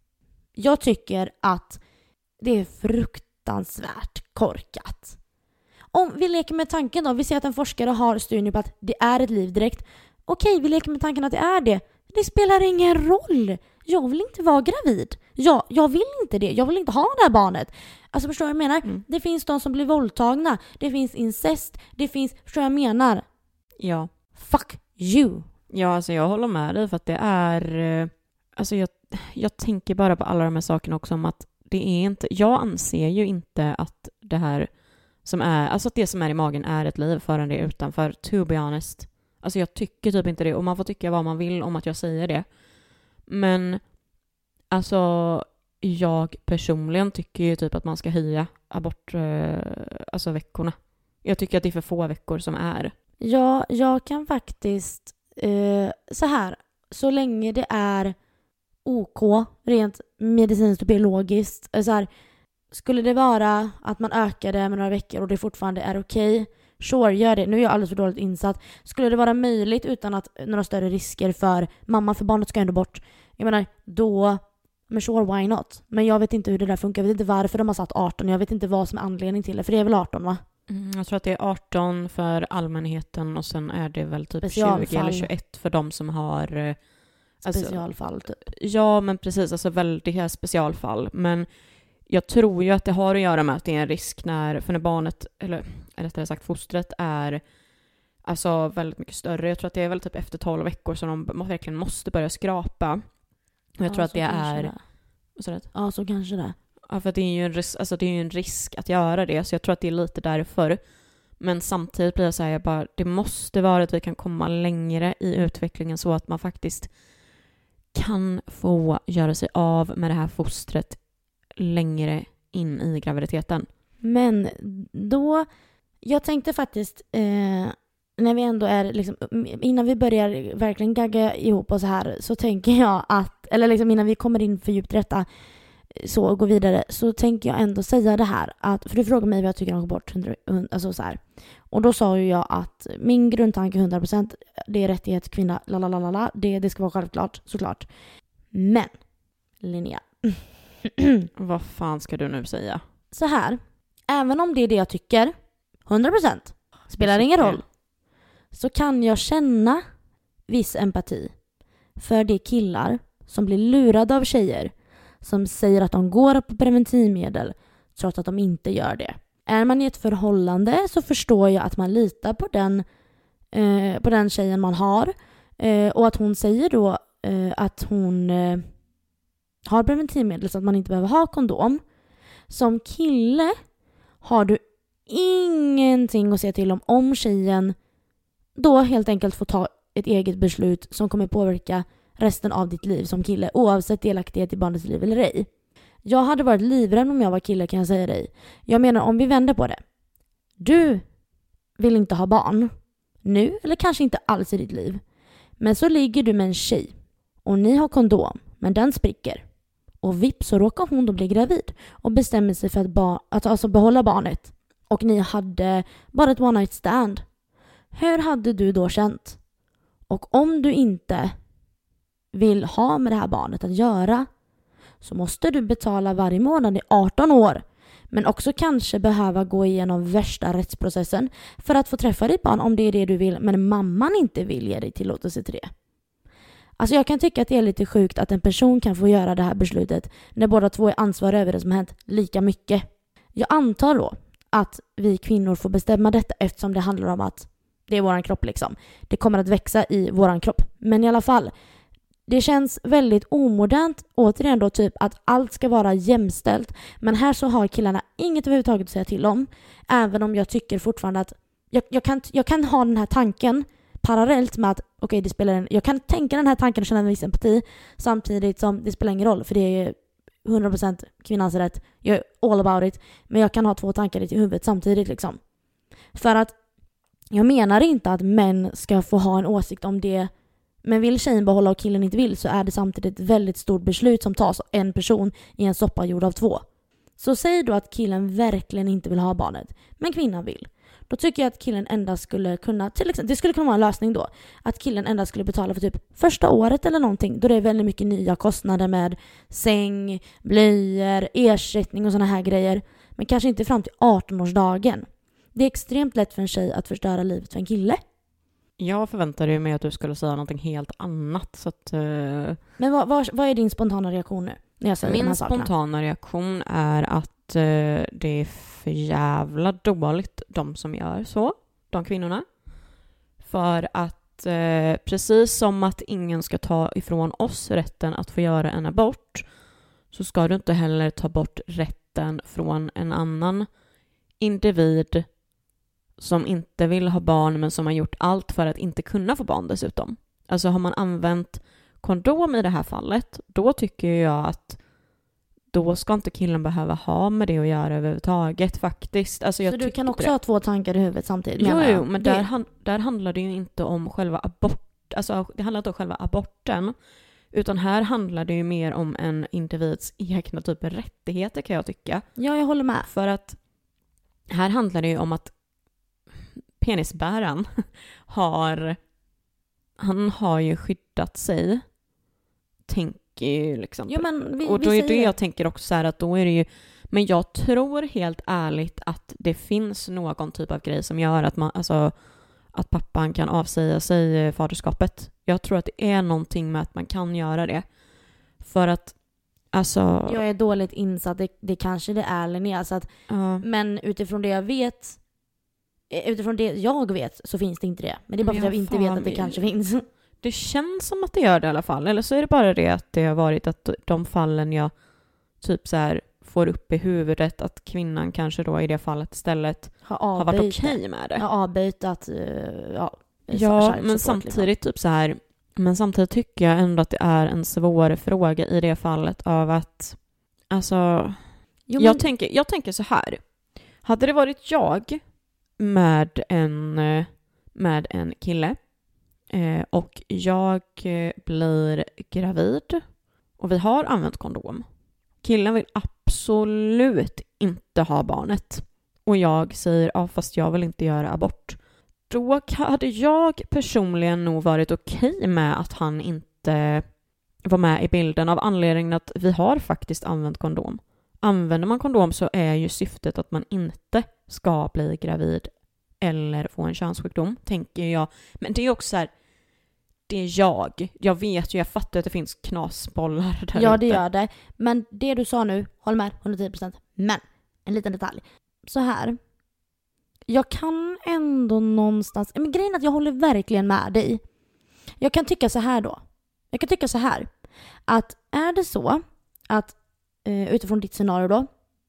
Jag tycker att det är fruktansvärt korkat. Om vi leker med tanken då, vi säger att en forskare har studien på att det är ett liv direkt. Okej, vi leker med tanken att det är det. Det spelar ingen roll. Jag vill inte vara gravid. Ja, jag vill inte det. Jag vill inte ha det här barnet. Alltså förstår du vad jag menar? Mm. Det finns de som blir våldtagna. Det finns incest. Det finns, förstår du vad jag menar? Ja. Fuck you. Ja, alltså jag håller med dig för att det är... eh, Alltså jag, jag tänker bara på alla de här sakerna också om att det är inte... Jag anser ju inte att det här som är... Alltså att det som är i magen är ett liv förrän det är utanför, to be honest. Alltså jag tycker typ inte det och man får tycka vad man vill om att jag säger det. Men alltså jag personligen tycker ju typ att man ska höja abort... Eh, alltså veckorna. Jag tycker att det är för få veckor som är. Ja, jag kan faktiskt... Eh, så här, så länge det är OK, rent medicinskt och biologiskt. Eh, så här, skulle det vara att man ökar det med några veckor och det fortfarande är okej, sure, gör det. Nu är jag alldeles för dåligt insatt. Skulle det vara möjligt utan att några större risker för mamma, för barnet ska ändå bort. Jag menar, då... Men sure, why not? Men jag vet inte hur det där funkar. Jag vet inte varför de har satt 18. Jag vet inte vad som är anledningen till det. För det är väl 18 va? Mm, jag tror att det är 18 för allmänheten och sen är det väl typ 20 eller Specialfall. 21 för de som har... eh, Alltså, Specialfall typ. ja, men precis. Alltså väldigt specialfall. Men jag tror ju att det har att göra med att det är en risk när, för när barnet, eller rättare sagt fostret, är alltså väldigt mycket större. Jag tror att det är väl typ efter 12 veckor som de verkligen måste börja skrapa. Och jag tror Ja, att så det är... det. Ja, så kanske det. Ja, för att det är ju en risk, alltså det är ju en risk att göra det, så jag tror att det är lite därför. Men samtidigt blir jag så här, jag bara, det måste vara att vi kan komma längre i utvecklingen så att man faktiskt kan få göra sig av med det här fostret längre in i graviditeten. Men då, jag tänkte faktiskt, eh, när vi ändå är liksom, innan vi börjar verkligen gagga ihop oss här så tänker jag att, eller liksom innan vi kommer in för djupt i detta, så och går vidare, så tänker jag ändå säga det här att, för du frågar mig vad jag tycker om abort, alltså så här. Och då sa ju jag att min grundtanke 100% det är rättighet kvinna, la la la la, det, det ska vara självklart, såklart. Men, Linnea. vad fan ska du nu säga? Så här, även om det är det jag tycker, 100% spelar ingen roll, så kan jag känna viss empati för de killar som blir lurade av tjejer som säger att de går på preventivmedel trots att de inte gör det. Är man i ett förhållande så förstår jag att man litar på den, eh, på den tjejen man har eh, och att hon säger då eh, att hon eh, har preventivmedel så att man inte behöver ha kondom. Som kille har du ingenting att säga till om om tjejen då helt enkelt får ta ett eget beslut som kommer påverka resten av ditt liv som kille oavsett delaktighet i barnets liv eller ej. Jag hade varit livrädd om jag var kille kan jag säga dig. Jag menar om vi vänder på det. Du vill inte ha barn. Nu eller kanske inte alls i ditt liv. Men så ligger du med en tjej och ni har kondom men den spricker. Och vips så råkar hon då bli gravid och bestämmer sig för att, ba att alltså behålla barnet. Och ni hade bara ett one night stand. Hur hade du då känt? Och om du inte vill ha med det här barnet att göra så måste du betala varje månad i 18 år men också kanske behöva gå igenom värsta rättsprocessen för att få träffa ditt barn om det är det du vill men mamman inte vill ge dig tillåtelse till det. Alltså jag kan tycka att det är lite sjukt att en person kan få göra det här beslutet när båda två är ansvariga över det som hänt lika mycket. Jag antar då att vi kvinnor får bestämma detta eftersom det handlar om att det är våran kropp liksom. Det kommer att växa i våran kropp. Men i alla fall, det känns väldigt omodernt, återigen då, typ att allt ska vara jämställt. Men här så har killarna inget överhuvudtaget att säga till om. Även om jag tycker fortfarande att jag, jag, kan, jag kan ha den här tanken parallellt med att okej, okay, det spelar en, jag kan tänka den här tanken och känna en viss empati samtidigt som det spelar ingen roll för det är 100% kvinnans rätt. Jag är all about it. Men jag kan ha två tankar i huvudet samtidigt liksom. För att jag menar inte att män ska få ha en åsikt om det men vill tjejen behålla och killen inte vill så är det samtidigt ett väldigt stort beslut som tas av en person i en soppa gjord av två. Så säg då att killen verkligen inte vill ha barnet, men kvinnan vill. Då tycker jag att killen endast skulle kunna, till exempel, det skulle kunna vara en lösning då, att killen endast skulle betala för typ första året eller någonting då det är väldigt mycket nya kostnader med säng, blöjor, ersättning och sådana här grejer. Men kanske inte fram till 18-årsdagen. Det är extremt lätt för en tjej att förstöra livet för en kille. Jag förväntade mig att du skulle säga någonting helt annat. Så att, uh... Men vad, vad, vad, är din spontana reaktion nu? När jag säger Min spontana reaktion är att uh, det är för jävla dåligt de som gör så, de kvinnorna. För att eh, precis som att ingen ska ta ifrån oss rätten att få göra en abort så ska du inte heller ta bort rätten från en annan individ som inte vill ha barn men som har gjort allt för att inte kunna få barn dessutom. Alltså har man använt kondom i det här fallet, då tycker jag att då ska inte killen behöva ha med det att göra överhuvudtaget faktiskt. Alltså, jag så du kan också det. ha två tankar i huvudet samtidigt? Jo, jo men där, han, där handlar det ju inte om själva abort, alltså det handlar inte om själva aborten, utan här handlar det ju mer om en individs egna typ av rättigheter kan jag tycka. Ja, jag håller med. För att här handlar det ju om att penisbäraren har, han har ju skyddat sig. Tänker ju liksom. Jo, men vi, och då vi är det jag tänker också så här att då är det ju, men jag tror helt ärligt att det finns någon typ av grej som gör att man, alltså att pappan kan avsäga sig faderskapet. Jag tror att det är någonting med att man kan göra det. För att Alltså... Jag är dåligt insatt, det, det kanske det är Linnea. Så att, uh. Men utifrån det jag vet Eh, utifrån det jag vet så finns det inte det. Men det är bara för att jag inte vet att det kanske finns. Det känns som att det gör det i alla fall. Eller så är det bara det att det har varit att de fallen jag typ så här får upp i huvudet att kvinnan kanske då i det fallet istället har, har varit okej okay med det. Har avböjt att, uh, ja, Ja, men samtidigt liksom. typ så här Men samtidigt tycker jag ändå att det är en svår fråga i det fallet av att, alltså, Jo, jag, men, tänker, jag tänker så här. Hade det varit jag med en, eh, med en kille eh, och jag eh, blir gravid och vi har använt kondom. Killen vill absolut inte ha barnet och jag säger ja fast jag vill inte göra abort. Då hade jag personligen nog varit okej med att han inte var med i bilden av anledningen att vi har faktiskt använt kondom. Använder man kondom så är ju syftet att man inte ska bli gravid eller få en könssjukdom, tänker jag. Men det är också så här, det är jag. Jag vet ju, jag fattar att det finns knasbollar där ja, det gör det. Men det du sa nu, håll med 110%. Men, en liten detalj. Så här. Jag kan ändå någonstans, men grejen är att jag håller verkligen med dig. Jag kan tycka så här då. Jag kan tycka så här. Att är det så att eh, utifrån ditt scenario då.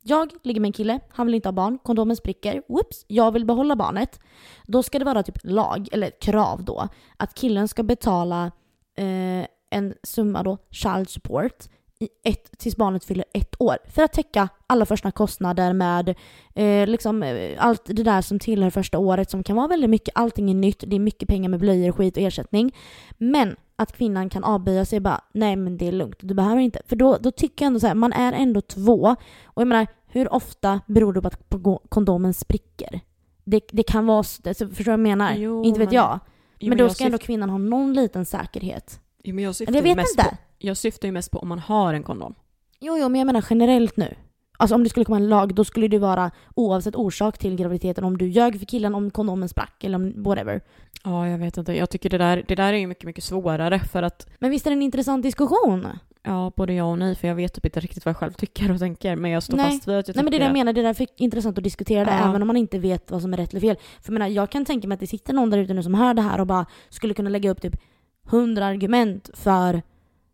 Jag ligger med en kille, han vill inte ha barn, kondomen spricker, whoops, jag vill behålla barnet. Då ska det vara typ lag, eller krav då, att killen ska betala eh, en summa då, child support, i ett, tills barnet fyller ett år. För att täcka alla första kostnader med eh, liksom, eh, allt det där som tillhör första året som kan vara väldigt mycket. Allting är nytt, det är mycket pengar med blöjor, skit och ersättning. Men att kvinnan kan avböja sig bara, nej men det är lugnt, du behöver inte. För då, då tycker jag ändå så här, man är ändå två. Och jag menar, hur ofta beror det på att kondomen spricker? Det, det kan vara, så- alltså, förstår du vad jag menar? Jo, inte vet men- jag. Jo, men då jag ska ändå syft- kvinnan ha någon liten säkerhet. jo, men jag syftar Eller jag vet mest inte. På, jag syftar ju mest på om man har en kondom. Jo, jo, men jag menar generellt nu. Alltså om det skulle komma en lag, då skulle det vara oavsett orsak till graviditeten. Om du ljög för killen, om kondomen sprack eller om whatever. Ja, jag vet inte. Jag tycker det där, det där är ju mycket, mycket svårare för att Men visst är det en intressant diskussion? Ja, både ja och nej, för jag vet typ inte riktigt vad jag själv tycker och tänker, men jag står Nej. fast vid att jag Nej men det är tycker det jag menar, det är därför intressant att diskutera det Ja. även om man inte vet vad som är rätt eller fel. För jag menar, jag kan tänka mig att det sitter någon där ute nu som hör det här och bara skulle kunna lägga upp typ hundra argument för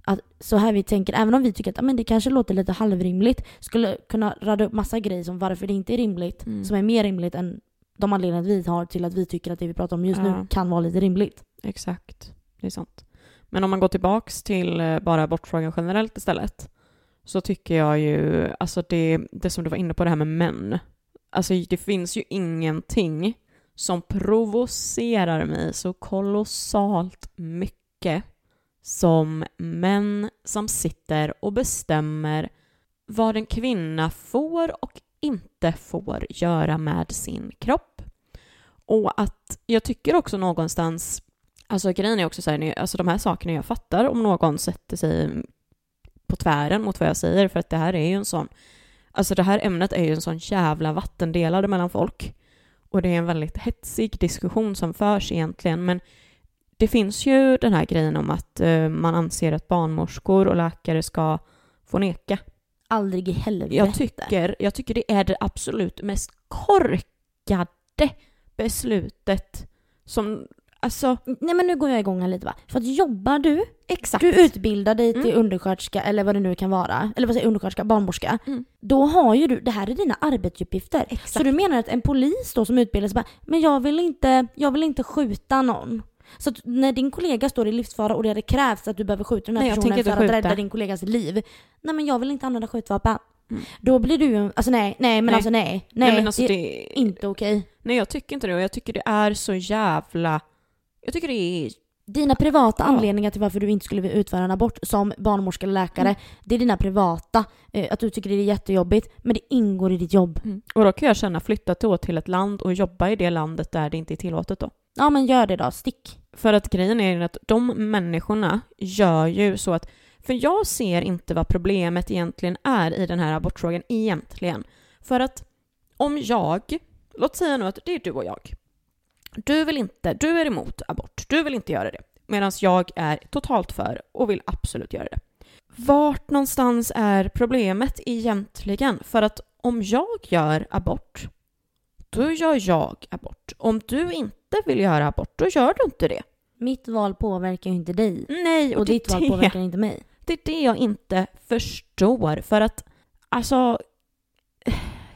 att så här vi tänker, även om vi tycker att ah, men det kanske låter lite halvrimligt, skulle kunna rada upp massa grejer som varför det inte är rimligt, Mm. som är mer rimligt än de anledningar vi har till att vi tycker att det vi pratar om just Ja. nu kan vara lite rimligt. Exakt, det är sant. Men om man går tillbaks till eh, bara abortfrågan generellt istället, så tycker jag ju, alltså det, det som du var inne på det här med män, alltså det finns ju ingenting som provocerar mig så kolossalt mycket som män som sitter och bestämmer vad en kvinna får och inte får göra med sin kropp. Och att jag tycker också någonstans, alltså grejen är också så här, alltså de här sakerna jag fattar om någon sätter sig på tvären mot vad jag säger, för att det här är ju en sån, alltså det här ämnet är ju en sån jävla vattendelare mellan folk. Och det är en väldigt hetsig diskussion som förs egentligen, men det finns ju den här grejen om att eh, man anser att barnmorskor och läkare ska få neka. Aldrig i helvete. Jag tycker, jag tycker det är det absolut mest korkade beslutet som, alltså Nej men nu går jag igång här lite va. För att jobbar du, exakt. du utbildar dig till Mm. undersköterska eller vad det nu kan vara, eller vad säger undersköterska, barnmorska. Mm. Då har ju du, det här är dina arbetsuppgifter. Exakt. Så du menar att en polis då som utbildar sig bara, men jag vill inte, jag vill inte skjuta någon. Så att när din kollega står i livsfara och det hade krävts att du behöver skjuta den här Nej, personen för att skjuta. rädda din kollegas liv. Nej men jag vill inte använda skjutvapen. Mm. Då blir du ju, alltså nej, nej men Nej. alltså nej. Nej, Nej, alltså det är det, inte okej. nej jag tycker inte det och jag tycker det är så jävla, jag tycker det är, Dina privata anledningar till varför du inte skulle vilja utföra en abort som barnmorska eller läkare, Mm. det är dina privata. Eh, att du tycker det är jättejobbigt, men det ingår i ditt jobb. och då kan jag känna flytta då till ett land och jobba i det landet där det inte är tillåtet då. Ja men gör det då, stick. För att grejen är att de människorna gör ju så att, för jag ser inte vad problemet egentligen är i den här abortfrågan egentligen. För att om jag, låt säga nu att det är du och jag. Du vill inte, du är emot abort, du vill inte göra det. Medan jag är totalt för och vill absolut göra det. Vart någonstans är problemet egentligen? För att om jag gör abort, då gör jag abort. Om du inte vill göra abort, då gör du inte det. Mitt val påverkar ju inte dig. Nej, och, Och det, ditt är val det, påverkar inte mig. det är det jag inte förstår. För att, alltså...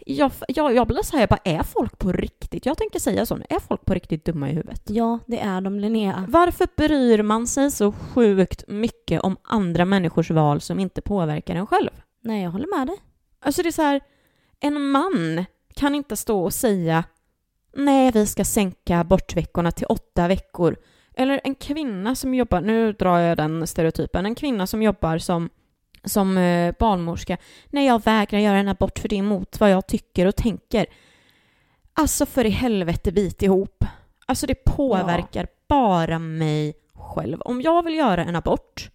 jag, jag, jag blir så här, jag bara, är folk på riktigt? Jag tänker säga så, är folk på riktigt dumma i huvudet? Ja, det är de Linnea. Varför bryr man sig så sjukt mycket om andra människors val som inte påverkar en själv? Nej, jag håller med dig. Alltså det är så här, en man kan inte stå och säga nej, vi ska sänka abortveckorna till åtta veckor. Eller en kvinna som jobbar, nu drar jag den stereotypen, en kvinna som jobbar som, som eh, barnmorska. Nej, jag vägrar göra en abort för det är emot vad jag tycker och tänker. Alltså för i helvete bit ihop. Alltså det påverkar bara mig själv. Om jag vill göra en abort,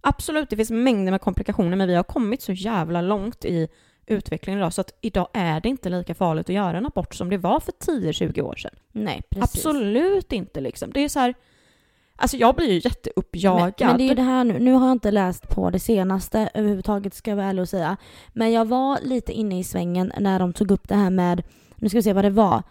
absolut det finns mängder med komplikationer men vi har kommit så jävla långt i utvecklingen idag så att idag är det inte lika farligt att göra en abort som det var för 10-20 år sedan. Nej, precis. Absolut inte liksom. Det är så här, alltså jag blir ju jätteuppjagad. Men, men det är ju det här nu, nu har jag inte läst på det senaste överhuvudtaget ska jag vara ärlig och säga. Men jag var lite inne i svängen när de tog upp det här med, nu ska vi se vad det var,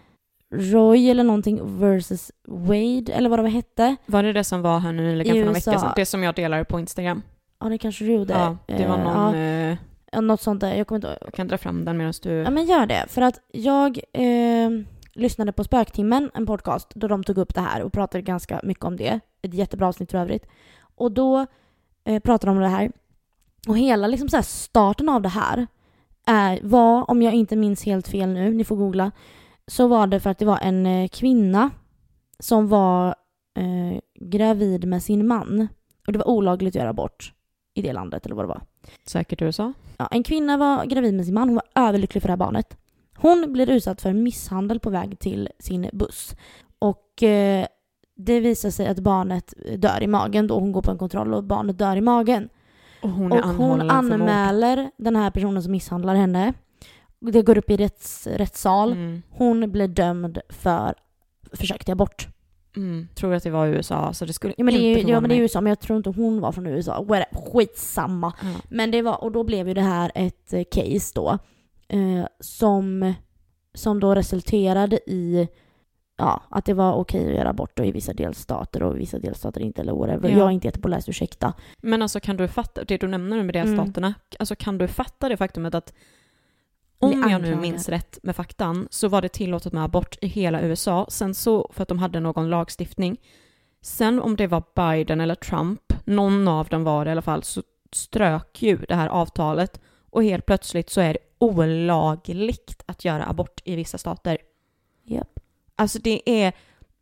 Roy eller någonting versus Wade eller vad det hette. Var det det som var här nu nyligen för några USA. veckor sedan? Det som jag delade på Instagram. Ja, det kanske du gjorde. Ja, det var Eh, någon... Ja, eh, något sånt där. Jag kommer inte jag kan dra fram den medan du... Ja men gör det. För att jag eh, lyssnade på Spöktimmen, en podcast, då de tog upp det här och pratade ganska mycket om det. Ett jättebra avsnitt för övrigt. Och då eh, pratade de om det här. Och hela liksom så starten av det här är, var, om jag inte minns helt fel nu, ni får googla, så var det för att det var en eh, kvinna som var eh, gravid med sin man. Och det var olagligt att göra abort i det landet, eller vad det var. Säkert USA? Ja, en kvinna var gravid med sin man, hon var överlycklig för det här barnet. Hon blir utsatt för misshandel på väg till sin buss. Och eh, det visar sig att barnet dör i magen då hon går på en kontroll och barnet dör i magen. Och hon och hon anmäler den här personen som misshandlar henne. Det går upp i rätts, rättssal. Mm. Hon blir dömd för försök till abort. Mm. Tror att det var USA, så det skulle Ja men, det är, inte ja, men det är. USA, men jag tror inte hon var från USA. Skitsamma. Ja. Men det var, och då blev ju det här ett eh, case då eh, som, som då resulterade i ja, att det var okej att göra abort i vissa delstater och i vissa delstater inte eller whatever. Ja. Jag är inte jättepåläst, ursäkta. Men alltså kan du fatta, det du nämner med Mm. delstaterna, alltså kan du fatta det faktumet att om jag nu minns rätt med faktan så var det tillåtet med abort i hela USA. Sen så, för att de hade någon lagstiftning. Sen om det var Biden eller Trump, någon av dem var det i alla fall, så strök ju det här avtalet och helt plötsligt så är det olagligt att göra abort i vissa stater. Japp. Alltså det är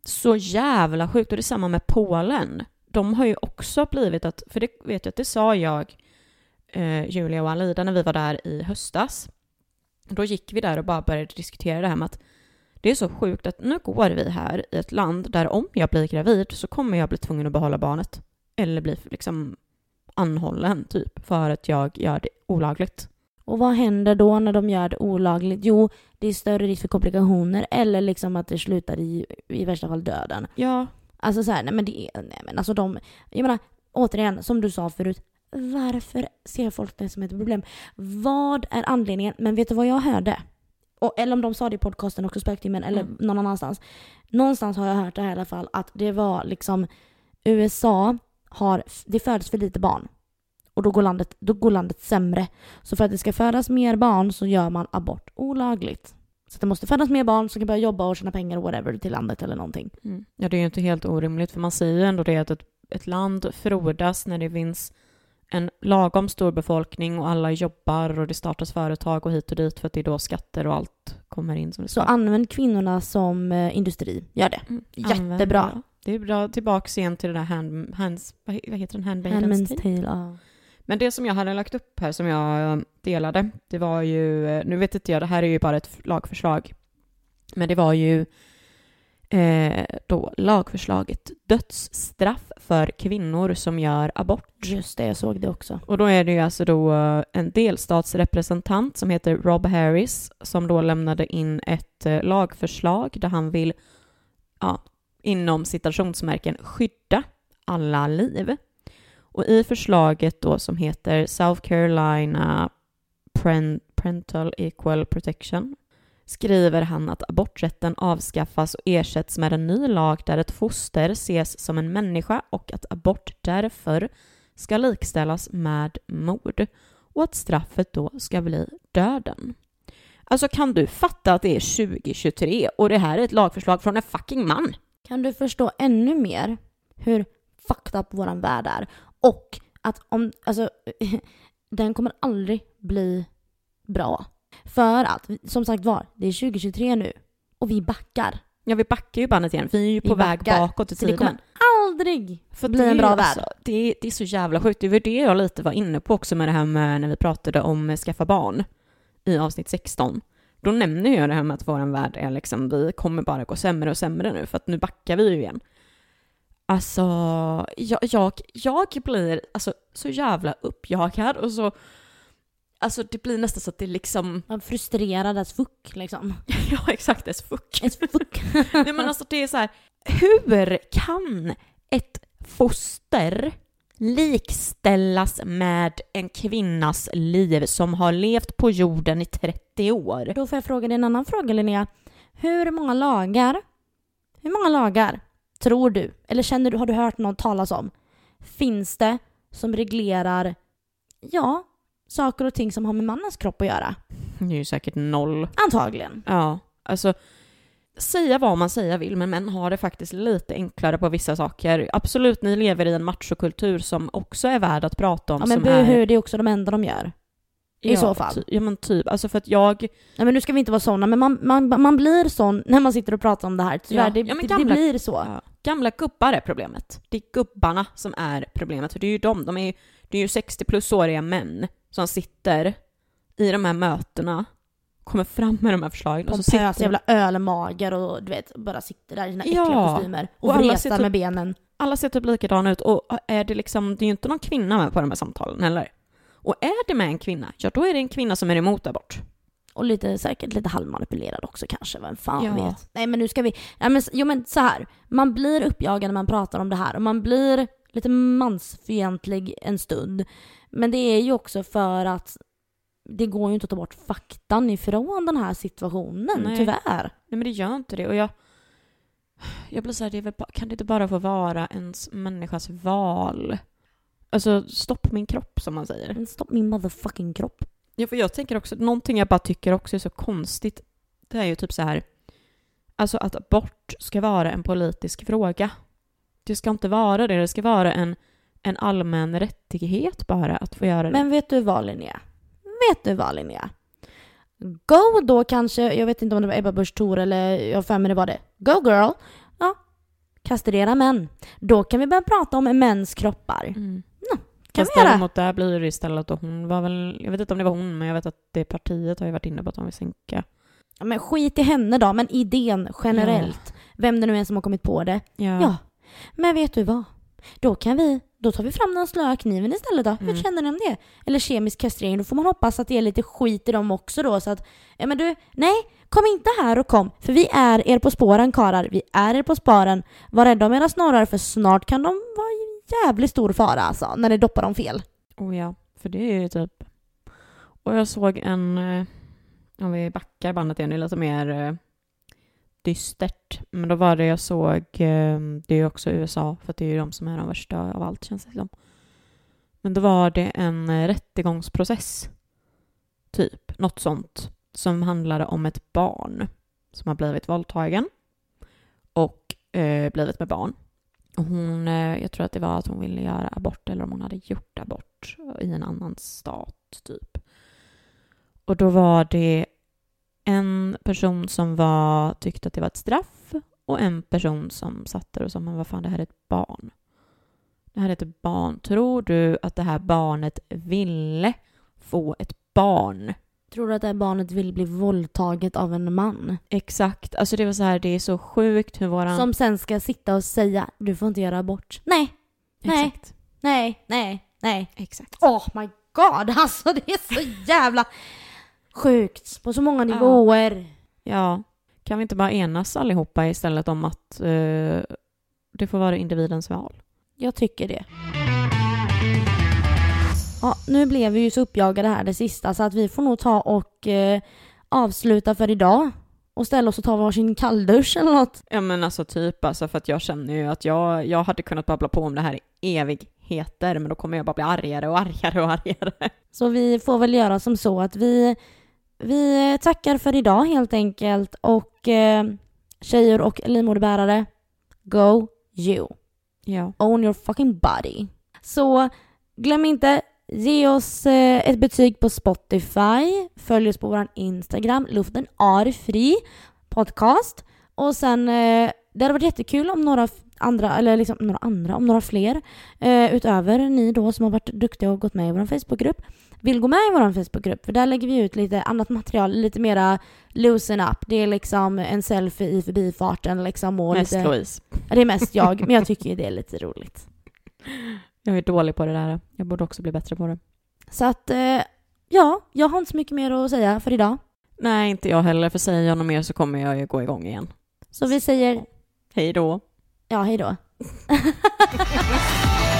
så jävla sjukt och det är samma med Polen. De har ju också blivit att, för det vet jag att det sa jag, eh, Julia och Alida när vi var där i höstas. Då gick vi där och bara började diskutera det här med att det är så sjukt att nu går vi här i ett land där om jag blir gravid så kommer jag bli tvungen att behålla barnet. Eller bli liksom anhållen typ för att jag gör det olagligt. Och vad händer då när de gör det olagligt? Jo, det är större risk för komplikationer eller liksom att det slutar i, i värsta fall döden. Ja, Alltså så här, nej men det är, nej men alltså de, jag menar återigen som du sa förut, varför ser folk det som ett problem? Vad är anledningen? Men vet du vad jag hörde? Och, eller om de sa det i podcasten också, Spöktimmen, eller Mm. någon annanstans. Någonstans har jag hört det här i alla fall, att det var liksom USA har, det föds för lite barn. Och då går, landet, då går landet sämre. Så för att det ska födas mer barn så gör man abort olagligt. Så det måste födas mer barn som kan börja jobba och tjäna pengar och whatever till landet eller någonting. Mm. Ja, det är ju inte helt orimligt, för man säger ju ändå det att ett, ett land frodas när det finns en lagom stor befolkning och alla jobbar och det startas företag och hit och dit för att det är då skatter och allt kommer in som det Så ska. använd kvinnorna som eh, industri. Gör det. Mm, jättebra. använd det. Det är bra. Tillbaks igen till det där hand, hands, vad he- vad heter den? Handmaid's Tale. tale. Ja. Men det som jag hade lagt upp här som jag eh, delade, det var ju, eh, nu vet inte jag, det här är ju bara ett lagförslag, men det var ju eh, då lagförslaget dödsstraff för kvinnor som gör abort. Just det, jag såg det också. Och då är det ju alltså då eh, en delstatsrepresentant som heter Rob Harris som då lämnade in ett eh, lagförslag där han vill, ja, inom citationsmärken skydda alla liv. Och i förslaget då som heter South Carolina Parental Equal Protection skriver han att aborträtten avskaffas och ersätts med en ny lag där ett foster ses som en människa och att abort därför ska likställas med mord och att straffet då ska bli döden. Alltså kan du fatta att det är 2023 och det här är ett lagförslag från en fucking man? Kan du förstå ännu mer hur fucked up våran värld är? Och att om, alltså, den kommer aldrig bli bra. För att, som sagt var, det är 2023 nu och vi backar. Ja, vi backar ju bandet igen. Vi är ju Vi på väg backar. bakåt i Så det tiden. kommer aldrig För bli en bra värld. alltså, det, är, det är så jävla sjukt. Det var det jag lite var inne på också med det här med när vi pratade om skaffa barn i avsnitt 16. Då nämner jag det här med att vår värld är liksom, vi kommer bara gå sämre och sämre nu för att nu backar vi ju igen. Alltså, jag, jag, jag blir alltså, så jävla uppjagad och så, alltså det blir nästan så att det liksom, Man är frustrerad as fuck liksom. ja exakt, as fuck. As fuck. Nej men alltså det är så här, hur kan ett foster likställas med en kvinnas liv som har levt på jorden i 30 år? Då får jag fråga dig en annan fråga Linnea. Hur många lagar, hur många lagar tror du, eller känner du, har du hört någon talas om, finns det som reglerar, ja, saker och ting som har med mannens kropp att göra? Det är ju säkert noll. Antagligen. Ja, alltså säga vad man säga vill, men män har det faktiskt lite enklare på vissa saker. Absolut, ni lever i en machokultur som också är värd att prata om. Ja men som är, buhu, det är också de enda de gör. i så fall. Ty, ja men typ, alltså för att jag, Nej men nu ska vi inte vara såna, men man, man, man blir sån när man sitter och pratar om det här. Tyvärr, Ja. det, Ja, gamla- det blir så. Ja. Gamla gubbar är problemet. Det är gubbarna som är problemet. För det är ju de, de är det är ju 60 plusåriga män som sitter i de här mötena, kommer fram med de här förslagen. och så Pompösa sitter, jävla ölmagar och du vet, bara sitter där i sina äckliga Ja. kostymer och, Och alla vretar typ- med benen. alla ser typ likadana ut och är det liksom, det är ju inte någon kvinna med på de här samtalen heller. Och är det med en kvinna, ja då är det en kvinna som är emot abort. Och lite säkert lite halvmanipulerad också kanske, vem fan Ja. vet. Nej men nu ska vi, nej men, jo men så här. man blir uppjagad när man pratar om det här och man blir lite mansfientlig en stund. Men det är ju också för att det går ju inte att ta bort faktan ifrån den här situationen, Nej. tyvärr. Nej men det gör inte det och jag, jag blir såhär, det är väl, kan det inte bara få vara ens människas val? Alltså stopp min kropp som man säger. Men stopp min motherfucking kropp. Ja, för jag tänker också, någonting jag bara tycker också är så konstigt, det är ju typ så här, alltså att abort ska vara en politisk fråga. Det ska inte vara det, det ska vara en, en allmän rättighet bara att få göra det. Men vet du vad Linnea? Vet du vad Linnea? Go då kanske, jag vet inte om det var Ebba Busch Thor eller jag har för mig det var det. Go girl! Ja, kastrera män. Då kan vi börja prata om mäns kroppar. Mm. Kan Fast vi göra? däremot där blir det istället att hon var väl, jag vet inte om det var hon, men jag vet att det partiet har ju varit inne på att de vill sänka. Ja, men skit i henne då, men idén generellt. Vem det nu är som har kommit på det. Ja. Ja. Men vet du vad? Då kan vi, då tar vi fram den slöa kniven istället då. Hur Mm. känner ni om det? Eller kemisk kastrering, då får man hoppas att det är lite skit i dem också då så att, ja men du, nej, kom inte här och kom, för vi är er på spåren karar, vi är er på spåren. Var rädda om era snorrar för snart kan de vara jävligt stor fara alltså, när ni doppar dem fel. Oh ja, för det är ju typ... Och jag såg en, eh, om vi backar bandet igen, det är lite mer eh, dystert. Men då var det jag såg, ehm, det är ju också USA, för det är ju de som är de värsta av allt känns det som. Men då var det en eh, rättegångsprocess, typ, något sånt, som handlade om ett barn som har blivit våldtagen och eh, blivit med barn. Och hon, eh, jag tror att det var att hon ville göra abort eller om hon hade gjort abort i en annan stat typ. Och då var det en person som var, tyckte att det var ett straff och en person som satt där och sa men vad fan det här är ett barn. Det här är ett barn. Tror du att det här barnet ville få ett barn? Tror du att det här barnet vill bli våldtaget av en man? Exakt. Alltså det var så här, det är så sjukt hur våran... Som sen ska sitta och säga, du får inte göra abort. Nej, nej. Exakt. nej, nej, nej. Exakt. Oh my god, alltså det är så jävla sjukt på så många nivåer. Ja, kan vi inte bara enas allihopa istället om att eh, det får vara individens val? Jag tycker det. Ja, nu blev vi ju så uppjagade här det sista så att vi får nog ta och eh, avsluta för idag och ställa oss och ta varsin kalldusch eller något. Ja men alltså typ alltså för att jag känner ju att jag, jag hade kunnat babbla på om det här i evigheter men då kommer jag bara bli argare och argare och argare. Så vi får väl göra som så att vi vi tackar för idag helt enkelt och eh, tjejer och livmoderbärare, go you. Ja. Own your fucking body. Så glöm inte, ge oss eh, ett betyg på Spotify, följ oss på vår Instagram, luften är fri podcast. Och sen, eh, det hade varit jättekul om några andra, eller liksom några andra, om några fler eh, utöver ni då som har varit duktiga och gått med i vår Facebookgrupp vill gå med i vår Facebookgrupp för där lägger vi ut lite annat material, lite mera loosen up. Det är liksom en selfie i förbifarten liksom och Mest lite, Louise. det är mest jag, men jag tycker ju det är lite roligt. Jag är dålig på det där. Jag borde också bli bättre på det. Så att, eh, ja, jag har inte så mycket mer att säga för idag. Nej, inte jag heller. För säger jag något mer så kommer jag ju gå igång igen. Så vi säger, Hej då. ja hej då.